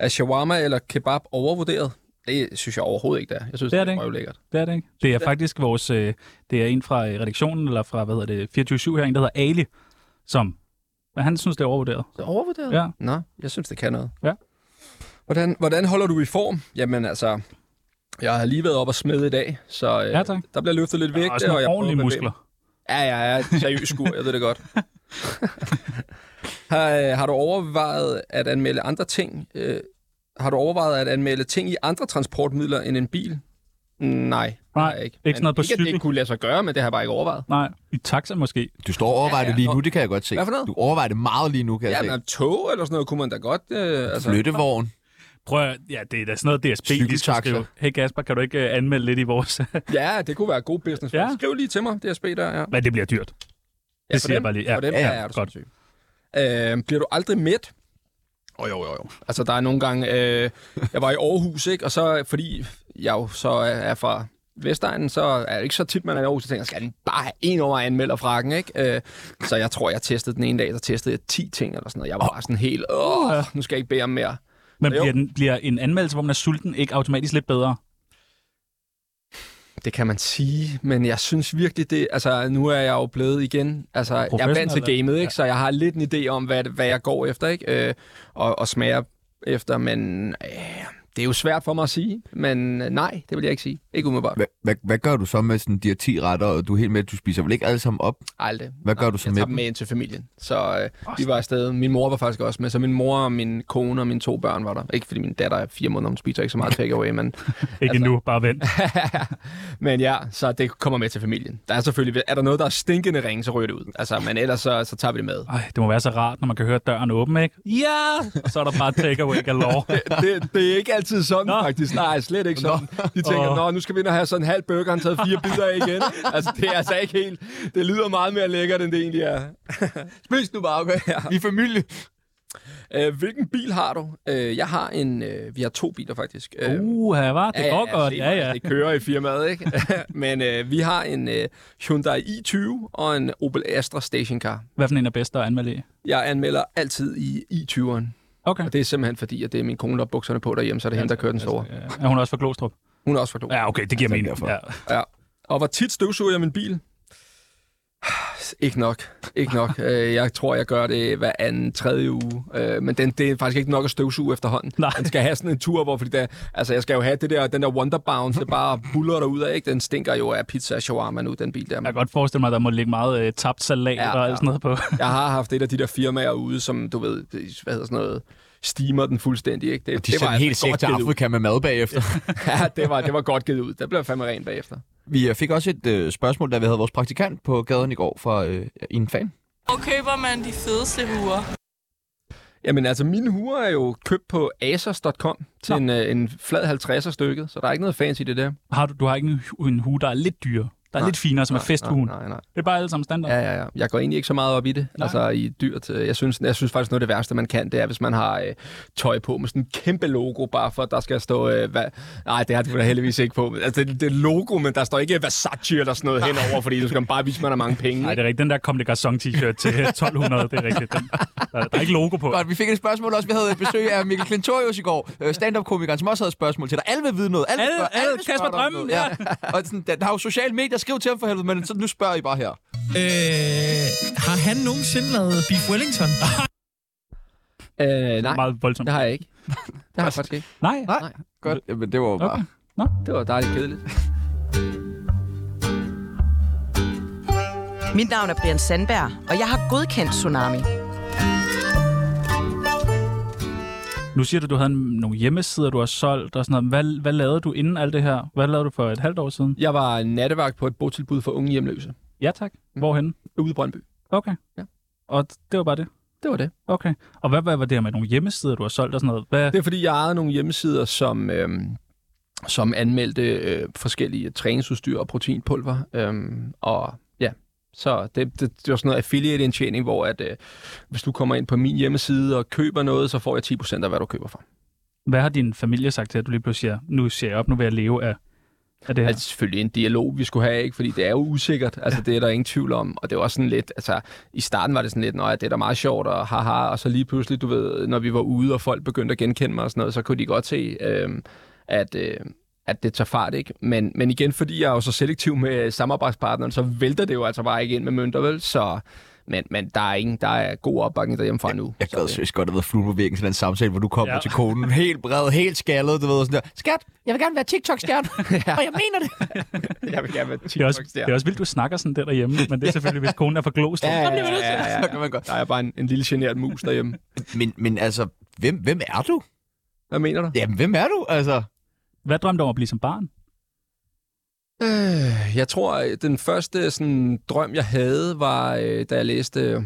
Er shawarma eller kebab overvurderet? Det synes jeg overhovedet ikke, det er. Jeg synes, Det er det det er. Det er det ikke. Det er faktisk vores... Øh, det er en fra øh, redaktionen, eller fra, hvad hedder det, 24-7 her, en, der hedder Ali, som... Men han synes, det er overvurderet. Det er overvurderet? Ja. Nå, jeg synes, det kan noget. Ja. Hvordan, hvordan holder du i form? Jamen altså, jeg har lige været op og smede i dag, så øh, Ja, tak. der bliver løftet lidt vægt. Og sådan nogle ordentlige muskler. Ja, ja, ja. Seriøs skur, jeg ved det godt. har, har du overvejet at anmelde andre ting? Øh, har du overvejet at anmelde ting i andre transportmidler end en bil? Nej, det Nej, jeg ikke. ikke sådan noget på ikke, at det cykel. ikke kunne lade sig gøre, men det har jeg bare ikke overvejet. Nej, i taxa måske. Du står og overvejer Ja, ja. det lige nu, det kan jeg godt se. Hvad for noget? Du overvejer det meget lige nu, kan jeg Ja, se. men tog eller sådan noget kunne man da godt... Øh, altså, Flyttevogn. Prøv at, ja, det er da sådan noget DSB, lige skal skrive. Hey Kasper, kan du ikke uh, anmelde lidt i vores... Ja, det kunne være god business. Ja. Ja. Skriv lige til mig, DSB der, ja. Men det bliver dyrt. Ja, Det siger jeg dem. bare lige. Ja, For dem, ja, ja, ja, er du godt. Øh, bliver du aldrig mæt? Oh, jo, jo, jo. Altså, der er nogle gange... Øh, jeg var i Aarhus, ikke? Og så, fordi jeg jo så er, fra Vestegnen, så er det ikke så tit, man er i Aarhus. Så tænker jeg, skal den bare have en over anmelder frakken, ikke? Øh, så jeg tror, jeg testede den ene dag, så testede jeg 10 ting eller sådan noget. Jeg var bare sådan helt, åh, nu skal jeg ikke bede om mere. Men bliver, den, bliver en anmeldelse, hvor man er sulten, ikke automatisk lidt bedre? Det kan man sige, men jeg synes virkelig det... Altså, nu er jeg jo blevet igen... Altså, jeg er vant til gamet, ikke? ja. Så jeg har lidt en idé om, hvad, hvad jeg går efter, ikke? Øh, og, og smager efter, men... Øh, det er jo svært for mig at sige, men øh, nej, det vil jeg ikke sige. Ikke umiddelbart. Hvad, hvad, hvad gør du så med sådan de her 10 retter, og du er helt med, du spiser vel ikke alle sammen op? Aldrig. Hvad gør du så jeg med tager dem? med ind til familien. Så øh, vi var afsted. Min mor var faktisk også med. Så min mor og min kone og mine to børn var der. Ikke fordi min datter er fire måneder, hun spiser ikke så meget takeaway, men... Ikke Altså- endnu, bare vent. men ja, så det kommer med til familien. Der er selvfølgelig... Er der noget, der er stinkende ringe, så ryger det ud. Altså, men ellers så, så tager vi det med. Ej, det må være så rart, når man kan høre døren åbne, ikke? Ja! Og så er der bare takeaway galore. det, det er ikke altid sådan, Nå. Faktisk. Nej, slet ikke sådan. De tænker, Åh. nå, nu skal vi ind og have sådan en halv burger, han taget fire bidder af igen. altså, det er altså ikke helt... Det lyder meget mere lækkert, end det egentlig er. Spis nu bare, okay? Ja. Vi er familie. Øh, hvilken bil har du? Øh, jeg har en... Øh, vi har to biler, faktisk. Øh, Uh, her var det går godt. Ja, ja. Det kører i firmaet, ikke? Men øh, vi har en øh, Hyundai i20 og en Opel Astra stationcar. Hvad for en er bedst at anmelde i? Jeg anmelder altid i i20'eren. Okay. Og det er simpelthen fordi, at det er min kone, der har bukserne på derhjemme, så er det hende, der kører den store. Altså, Er hun også fra Glostrup? Hun er også fra Glostrup. Ja, okay, det giver mening. Ja. Ja. Og hvor tit støvsuger jeg min bil? Ikke nok. Ikke nok. Øh, jeg tror, jeg gør det hver anden, tredje uge. Øh, Men den, det er faktisk ikke nok at støvsuge efterhånden. Nej. Den skal have sådan en tur, hvor fordi der, altså jeg skal jo have det der, den der Wonderbound, det bare buller ud af, ikke? Den stinker jo af pizza og shawarma nu, den bil der. Jeg kan godt forestille mig, at der må ligge meget øh, tabt salat Ja, og alt ja. sådan noget på. Jeg har haft et af de der firmaer ude, som du ved, hvad hedder sådan noget, steamer den fuldstændig, ikke? Det, De sender altså helt sikkert til ud. Afrika med mad bagefter. Ja, det var, det var godt givet ud. Der blev fandme rent bagefter. Vi fik også et øh, spørgsmål, da vi havde vores praktikant på gaden i går fra øh, en fan. Hvor køber man de fedeste huer? Jamen altså, mine huer er jo købt på asos.com til en, øh, en flad 50'er stykket, så der er ikke noget fancy i det der. Har du, du har ikke en, en hue, der er lidt dyrere. Der er Nej, lidt finere, som er nej, festhuen. Nej, nej, nej. Det er bare alle sammen standard. Ja, ja, ja. Jeg går egentlig ikke så meget op i det. Nej. Altså i dyrt. øh, Jeg synes, jeg synes faktisk, noget af det værste, man kan, det er, hvis man har øh, tøj på med sådan en kæmpe logo, bare for, at der skal stå... Øh, hvad... Nej, det har du da heldigvis ikke på. Altså, det, det er logo, men der står ikke Versace eller sådan noget henover, fordi du skal bare vise, at man har mange penge. Nej, det er rigtigt. Den der Comme des Garçons t-shirt til 1200, det er rigtigt. Den, der, der, er ikke logo på. Godt, vi fik et spørgsmål også. Vi havde et besøg af Mikkel Klintorius i går. øh, Stand-up-komikeren, som også havde et spørgsmål til dig. Alle vil vide noget. Alle, Alle- alle spørge Kasper Drømmen, noget. ja. Og sådan, der, der har jo sociale medier. Skriv til ham for helvede, men så nu spørger I bare her. Øh, har han nogensinde lavet Beef Wellington? Øh, nej, Meget voldsomt. det har jeg ikke. Det har jeg faktisk ikke. Nej. Nej, godt. Jamen, det var jo bare... Okay. Det var dejligt kedeligt. Mit navn er Brian Sandberg, og jeg har godkendt Tsunami. Nu siger du, du havde nogle hjemmesider, du har solgt og sådan noget. Hvad, hvad lavede du inden alt det her? Hvad lavede du for et halvt år siden? Jeg var nattevagt på et botilbud for unge hjemløse Ja, tak. Hvorhen? ude i Brøndby. Okay. Ja. Og det var bare det? Det var det. Okay. Og hvad, hvad var det her med nogle hjemmesider, du har solgt og sådan noget? Hvad? Det er fordi, jeg ejede nogle hjemmesider, som, øhm, som anmeldte øh, forskellige træningsudstyr og proteinpulver. Øhm, og så det, det, det var sådan noget affiliate-indtjening, hvor at, øh, hvis du kommer ind på min hjemmeside og køber noget, så får jeg 10% af, hvad du køber for. Hvad har din familie sagt til, at du lige pludselig siger, nu ser jeg op, nu vil jeg leve af, af det her? Altså selvfølgelig en dialog, vi skulle have, ikke? fordi det er jo usikkert. Altså, det er der ingen tvivl om. Og det var sådan lidt, altså, i starten var det sådan lidt, nej, det er da meget sjovt, og haha, og så lige pludselig, du ved, når vi var ude, og folk begyndte at genkende mig og sådan noget, så kunne de godt se, øh, at, øh, at det tager fart, ikke? Men, men igen, fordi jeg er jo så selektiv med samarbejdspartneren, så vælter det jo altså bare ikke ind med mønter, vel? Så, men, men der er ingen, der er god opbakning derhjemmefra nu. Jeg gad Så, seriøst godt at være flue på væggen til den samtale, hvor du kommer Ja. ja. til konen helt bred, helt skaldet, du ved, sådan der. Skat, jeg vil gerne være TikTok-stjerne, og jeg mener det. jeg vil gerne være Det er, også, det er også vildt, du snakker sådan der derhjemme, men det er selvfølgelig, hvis konen er for glost. Ja, ja, til- ja, ja, Så kan man godt. Der er bare en, en lille generet mus derhjemme. Men, men altså, hvem, hvem er du? Hvad mener du? Jamen, hvem er du? Altså, hvad drømte du om at blive som barn? Øh, jeg tror, at den første sådan, drøm, jeg havde, var, øh, da jeg læste... Øh,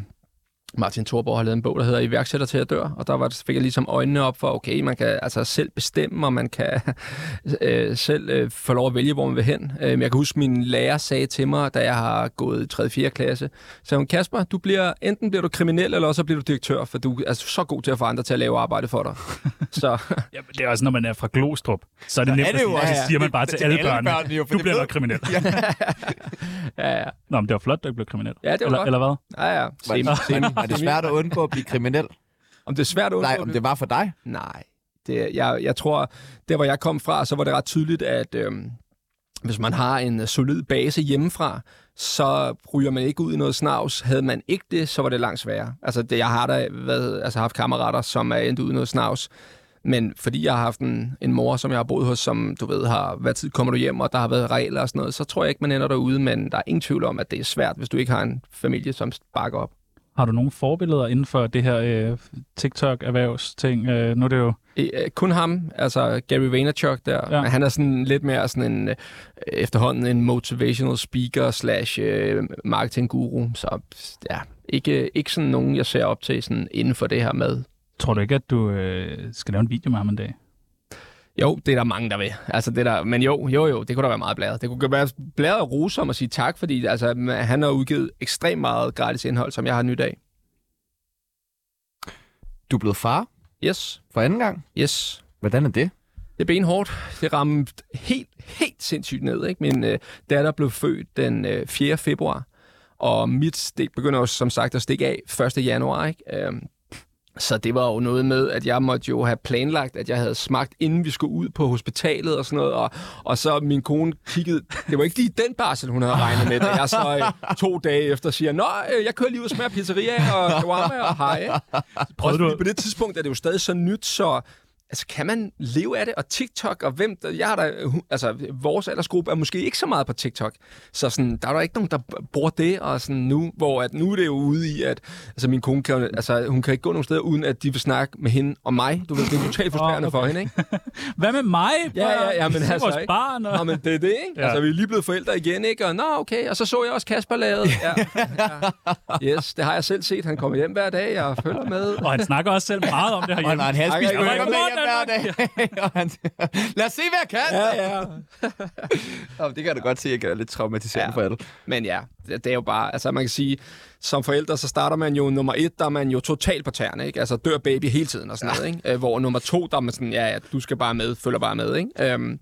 Martin Thorborg har lavet en bog, der hedder Iværksætter til at dør, og der var, fik jeg ligesom øjnene op for, okay, man kan altså selv bestemme, og man kan øh, selv øh, få lov at vælge, hvor man vil hen. Øh, men jeg kan huske, min lærer sagde til mig, da jeg har gået i 3. 4. klasse, så hun, Kasper, du bliver, enten bliver du kriminel, eller også bliver du direktør, for du er så god til at få andre til at lave arbejde for dig. så Ja, men det er også, når man er fra Glostrup, så er det nemt er at sige, også- så siger man bare det- til til alle alle børnene, børnene jo, du bliver nok kriminel. ja, ja. Nå, men det var flot, du ikke blev kriminel. Ja, det var eller, godt. eller hvad? Ja, ja. Semi, semi, var det svært at undgå at blive kriminel? Om det er svært at undgå Nej, om det var for dig? Nej. Det, jeg, jeg tror, der hvor jeg kom fra, så var det ret tydeligt, at øhm, hvis man har en øh, solid base hjemmefra, så ryger man ikke ud i noget snavs. Havde man ikke det, så var det langt sværere. Altså, det, jeg har da været, altså, haft kammerater, som er endt ud i noget snavs. Men fordi jeg har haft en, en mor, som jeg har boet hos, som du ved, har, hvad tid kommer du hjem, og der har været regler og sådan noget, så tror jeg ikke, man ender derude, men der er ingen tvivl om, at det er svært, hvis du ikke har en familie, som bakker op. Har du nogle forbilleder inden for det her øh, TikTok-erhvervsting? Øh, nu er det jo... Øh, kun ham, altså Gary Vaynerchuk der. Ja. Han er sådan lidt mere sådan en, øh, efterhånden en motivational speaker slash øh, marketing guru. Så ja, ikke, ikke sådan nogen, jeg ser op til sådan inden for det her med. Tror du ikke, at du øh, skal lave en video med ham en dag? Jo, det er der mange, der vil. Altså, det der, men jo, jo, jo, det kunne da være meget blæret. Det kunne være blæret at rose om at sige tak, fordi altså, han har udgivet ekstremt meget gratis indhold, som jeg har nyt af. Du er blevet far Yes, for anden gang. yes. Hvordan er det? Det er benhårdt. Det ramte helt, helt sindssygt ned. Ikke? Min øh, datter blev født den øh, 4. februar, og mit stik begynder jo som sagt at stikke af 1. januar. Ikke? Øhm, så det var jo noget med, at jeg måtte jo have planlagt, at jeg havde smagt, inden vi skulle ud på hospitalet og sådan noget. Og, og så min kone kiggede, det var ikke lige den barsel, hun havde regnet med. Da jeg så øh, to dage efter siger, Nå, øh, jeg kører lige ud og smager pizzeria og shawarma og hej. ikke?" Også du- på det tidspunkt er det jo stadig så nyt, så altså, kan man leve af det? Og TikTok, og hvem, der, jeg hu- altså, vores aldersgruppe er måske ikke så meget på TikTok. Så sådan, der er der ikke nogen, der bruger det, og sådan nu, hvor at nu er det jo ude i, at altså, min kone kan, altså, hun kan ikke gå nogen steder, uden at de vil snakke med hende og mig. Du ved, det er totalt frustrerende okay. for hende, ikke? Hvad med mig? Ja, ja, ja, men altså, vores ikke? barn. Og... Nå, men det er det, ikke? Ja. Altså, vi er lige blevet forældre igen, ikke? Og nå, okay. Og så så jeg også Kasper lavet. Ja. ja. Yes, det har jeg selv set. Han kommer hjem hver dag, jeg følger med. Og han snakker også selv meget om det her Og han har en ej, hver dag. Og han- Lad os se, hvad jeg kan. Ja, ja. Nå, det kan jeg da godt se, at jeg er lidt traumatiserende Ja. for alle. Men ja, det, er jo bare, altså man kan sige, som forældre, så starter man jo nummer et, der er man jo totalt på tæerne, ikke? Altså dør baby hele tiden og sådan noget, ikke? Øh, Hvor nummer to, der er man sådan, ja, ja, du skal bare med, følger bare med, ikke? Øhm,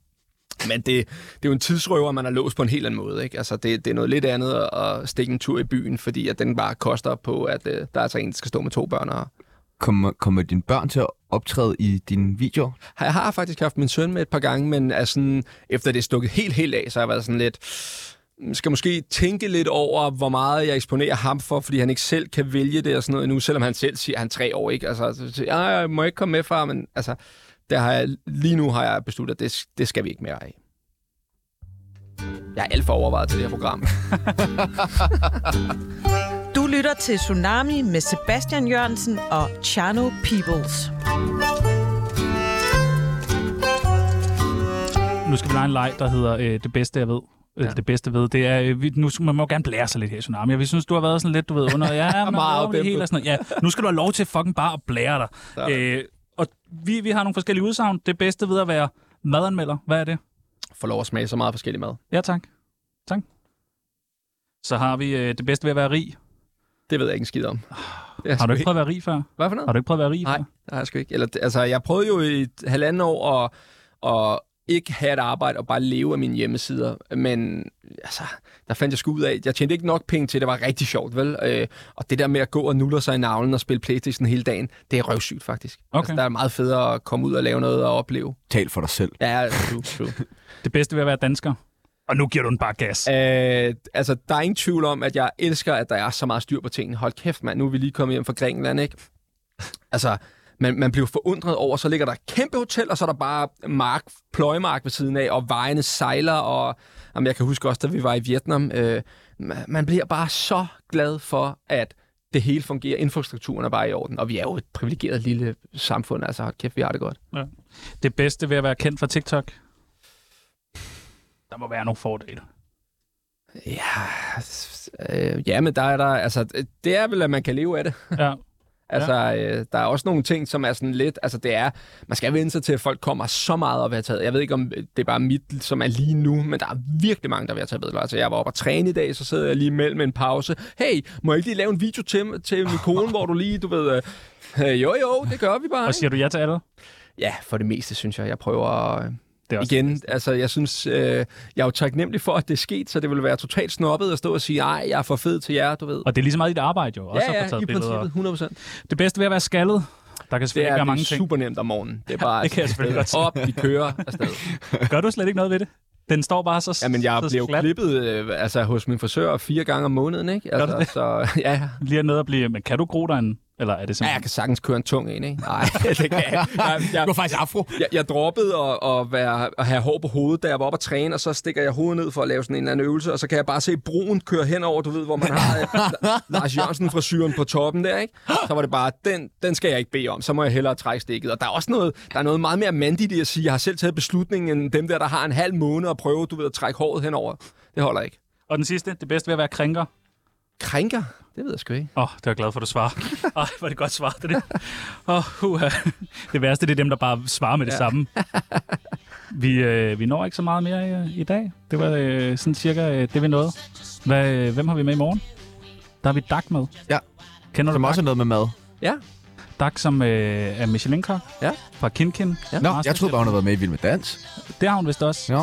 men det, det er jo en tidsrøver, man er låst på en helt anden måde, ikke? Altså det, det er noget lidt andet at, at stikke en tur i byen, fordi at den bare koster på, at øh, der er altså en, der skal stå med to børn og, Kommer, kommer dine børn til at optræde i dine videoer? Jeg har faktisk haft min søn med et par gange, men er sådan, efter det er stukket helt, helt af, så har jeg været sådan lidt... "Mm, Skal måske tænke lidt over, hvor meget jeg eksponerer ham for, fordi han ikke selv kan vælge det og sådan noget nu, selvom han selv siger, at han er tre år, ikke? Altså, så siger, jeg, jeg må ikke komme med, far, men altså, der har jeg, lige nu har jeg besluttet, at det, det skal vi ikke mere af. Jeg er alt for overvejet til det her program. Lytter til Tsunami med Sebastian Jørgensen og Chano Peoples. Nu skal vi lege en leg, der hedder øh, Det bedste, jeg ved. Ja. Det bedste ved, det er, øh, vi, nu skal man må gerne blære sig lidt her i Tsunami. Vi synes, du har været sådan lidt, du ved, under, ja, man Meget det hele og sådan noget. Ja, nu skal du have lov til fucking bare at blære dig. Sådan. Øh, og vi, vi har nogle forskellige udsagn. Det bedste ved at være Madanmelder, hvad er det? Får lov at smage så meget forskellig mad. Ja, tak. Tak. Så har vi øh, det bedste ved at være rig. Det ved jeg ikke en skid om. Det er Har du ikke prøvet at være rig før? Hvad for noget? Har du ikke prøvet at være rig Nej, før? det har jeg sgu ikke. Eller, altså, jeg prøvede jo i et halvandet år at, at ikke have et arbejde og bare leve af mine hjemmesider. Men altså, der fandt jeg sgu ud af, jeg tjente ikke nok penge til, at det var rigtig sjovt, vel? Øh, og det der med at gå og nulle sig i navlen og spille Playstation hele dagen, det er røvsygt faktisk. Okay. Altså, der er meget federe at komme ud og lave noget og opleve. Tal for dig selv. Ja, true, true. Det bedste ved at være dansker. Og nu giver du den bare gas. Øh, altså, der er ingen tvivl om, at jeg elsker, at der er så meget styr på tingene. Hold kæft, mand. Nu er vi lige kommet hjem fra Grækenland, ikke? Altså, man, man bliver forundret over, så ligger der et kæmpe hotel, og så er der bare mark, pløjemark ved siden af, og vejene sejler, og jamen, jeg kan huske også, da vi var i Vietnam, øh, man- bliver bare så glad for, at det hele fungerer. Infrastrukturen er bare i orden, og vi er jo et privilegeret lille samfund, altså hold kæft, vi har det godt. Ja. Det bedste ved at være kendt fra TikTok? Der må være nogle fordele. Ja, øh, ja, men der er der, altså, det er vel, at man kan leve af det. Ja. Altså, øh, der er også nogle ting, som er sådan lidt, altså det er, man skal vende sig til, at folk kommer så meget op at have taget. Jeg ved ikke, om det er bare mit, som er lige nu, men der er virkelig mange, der vil have taget billeder. Altså, jeg var oppe og træne i dag, så sidder jeg lige mellem en pause. Hey, må jeg ikke lige lave en video til, til min kone, hvor du lige, du ved, øh, jo jo, det gør vi bare. Og ikke? siger du ja til alle? Ja, for det meste, synes jeg. Jeg prøver... Øh, Det er også igen, altså jeg synes, øh, jeg er jo taknemmelig for, at det er sket, så det ville være totalt snobbet at stå og sige, nej, jeg er for fed til jer, du ved. Og det er lige så meget dit arbejde jo. Også Ja, at få ja, taget i billeder. princippet, 100 procent. Det bedste ved at være skaldet? Der kan Det selvfølgelig er, ikke være det mange er ting. super nemt om morgenen. Det er bare det kan jeg selvfølgelig op, vi kører afsted. Gør du slet ikke noget ved det? Den står bare så Jamen, jeg så jo glat. klippet øh, altså, hos min frisør fire gange om måneden, ikke? Altså, så, ja, ja. Lige nede at blive... Men kan du gro dig en... Eller er det Ja, simpelthen... jeg kan sagtens køre en tung en, ikke? Nej, det kan jeg. jeg, jeg Du har faktisk afro. jeg, jeg droppede at, at, være, at have hår på hovedet, da jeg var oppe at træne, og så stikker jeg hovedet ned for at lave sådan en eller anden øvelse, og så kan jeg bare se broen køre henover, du ved, hvor man har øh, Lars Jørgensen fra syren på toppen der, ikke? Så var det bare, den, den skal jeg ikke bede om, så må jeg hellere trække stikket. Og der er også noget, der er noget meget mere mandigt i at sige, jeg har selv taget beslutningen, end dem der, der har en halv måned at prøve, du ved, at trække håret henover. Det holder ikke. Og den sidste, det bedste ved at være krænker? Krænker? Det ved jeg sgu ikke. Åh, oh, det er jeg glad for, at du svarer. Ej, var det godt svar, det der. Åh, oh, uh, Det værste, det er dem, der bare svarer med det Ja. samme. Vi, øh, vi når ikke så meget mere i, i dag. Det var øh, sådan cirka øh, det, vi nåede. Hvad, øh, hvem har vi med i morgen? Der har vi Dak med. Ja. Kender du Som Dak? også er noget med mad. Ja. Dak, som øh, er Michelin-kok. Ja. Fra Kinkin. Ja. Nå, jeg troede bare, hun havde været med i Vild med Dans. Det har hun vist også. Ja.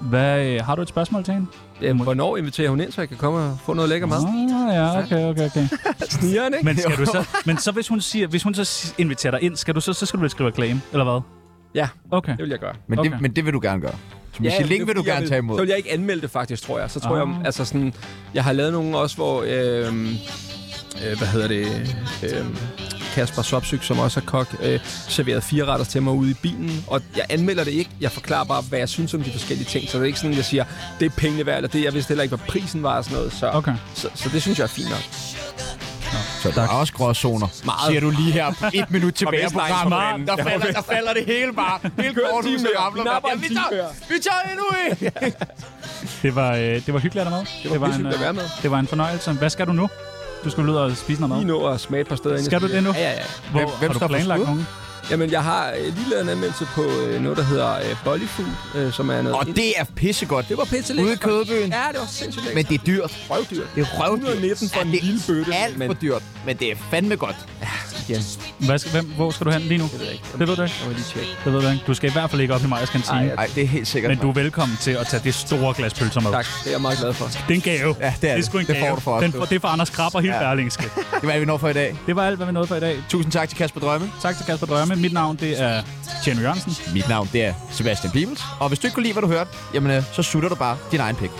Hvad, øh, har du et spørgsmål til hende? Jamen, hvornår inviterer hun ind, så jeg kan komme og få noget lækker mad? Ah, ja, okay, okay, okay. Snigeren, ikke? Men, skal du så, men så hvis hun, siger, hvis hun så inviterer dig ind, skal du så, så skal du vel skrive reklame, eller hvad? Ja, Okay. det vil jeg gøre. Men, Okay. det, men det vil du gerne gøre. Så Ja, Michelin vil du jeg gerne tage imod. Så vil jeg ikke anmelde det faktisk, tror jeg. Så tror Ah. jeg, altså sådan, jeg har lavet nogle også, hvor, øh, øh, hvad hedder det, øh, Kasper Sopsyk, som også er kok, øh, serveret fire retter til mig ude i bilen. Og jeg anmelder det ikke. Jeg forklarer bare, hvad jeg synes om de forskellige ting. Så det er ikke sådan, jeg siger, det er pengene værd, eller det. Jeg vidste heller ikke, hvad prisen var og sådan noget. Så, Okay. så, så det synes jeg er fint nok. Så der er også gråzoner. Meget. Siger du lige her et minut tilbage Vestegns programmet. Der falder, der falder det hele bare. Hele en korthuset ramler. Ja, en vi tager-. Vi tager endnu en. Det var, øh, det var hyggeligt at have med. Det var hyggeligt at være med. Det var en fornøjelse. Hvad skal du nu? Du skal ud og spise noget Lige mad. nå at smage et par steder. Skal du det nu? Ja, ja, ja. Hvor, Hvem- hvem har du planlagt nogen? Jamen, jeg har øh, lige lavet en anmeldelse på øh, noget, der hedder øh, Bollyfood, øh, som er noget... Og det er pissegodt. det var pisse Ude i Kødbyen. Ja, det var sindssygt lækkert. Men det er dyrt. røvdyrt. Det er røvdyrt. 119 for en det er lille bøtte. alt men for dyrt. Men det er fandme godt. Igen, Hvad skal, hvem, hvor skal du hen lige nu? det ved jeg ikke. Det ved du ikke. Jeg må lige tjekke. Det ved du ikke. Du skal i hvert fald ikke op i Majers kantine. Ej, ja. Nej, det er helt sikkert. Men du er velkommen til at tage det store glas pølser med. Tak, det er jeg meget glad for. Det er en gave. Ja, det er det. er sgu en Det gave. får du for os, Den, det er for Anders Krabber helt Ja. ja. berlingske. Det var alt, vi når for i dag. Det var alt, hvad vi nåede for i dag. Tusind tak til Kasper Drømme. Tak til Kasper Drømme. Mit navn det er Tjerno Jørgensen. Mit navn det er Sebastian Bibels. Og hvis du ikke kunne lide, hvad du hørte, jamen, øh, så sutter du bare din egen pik.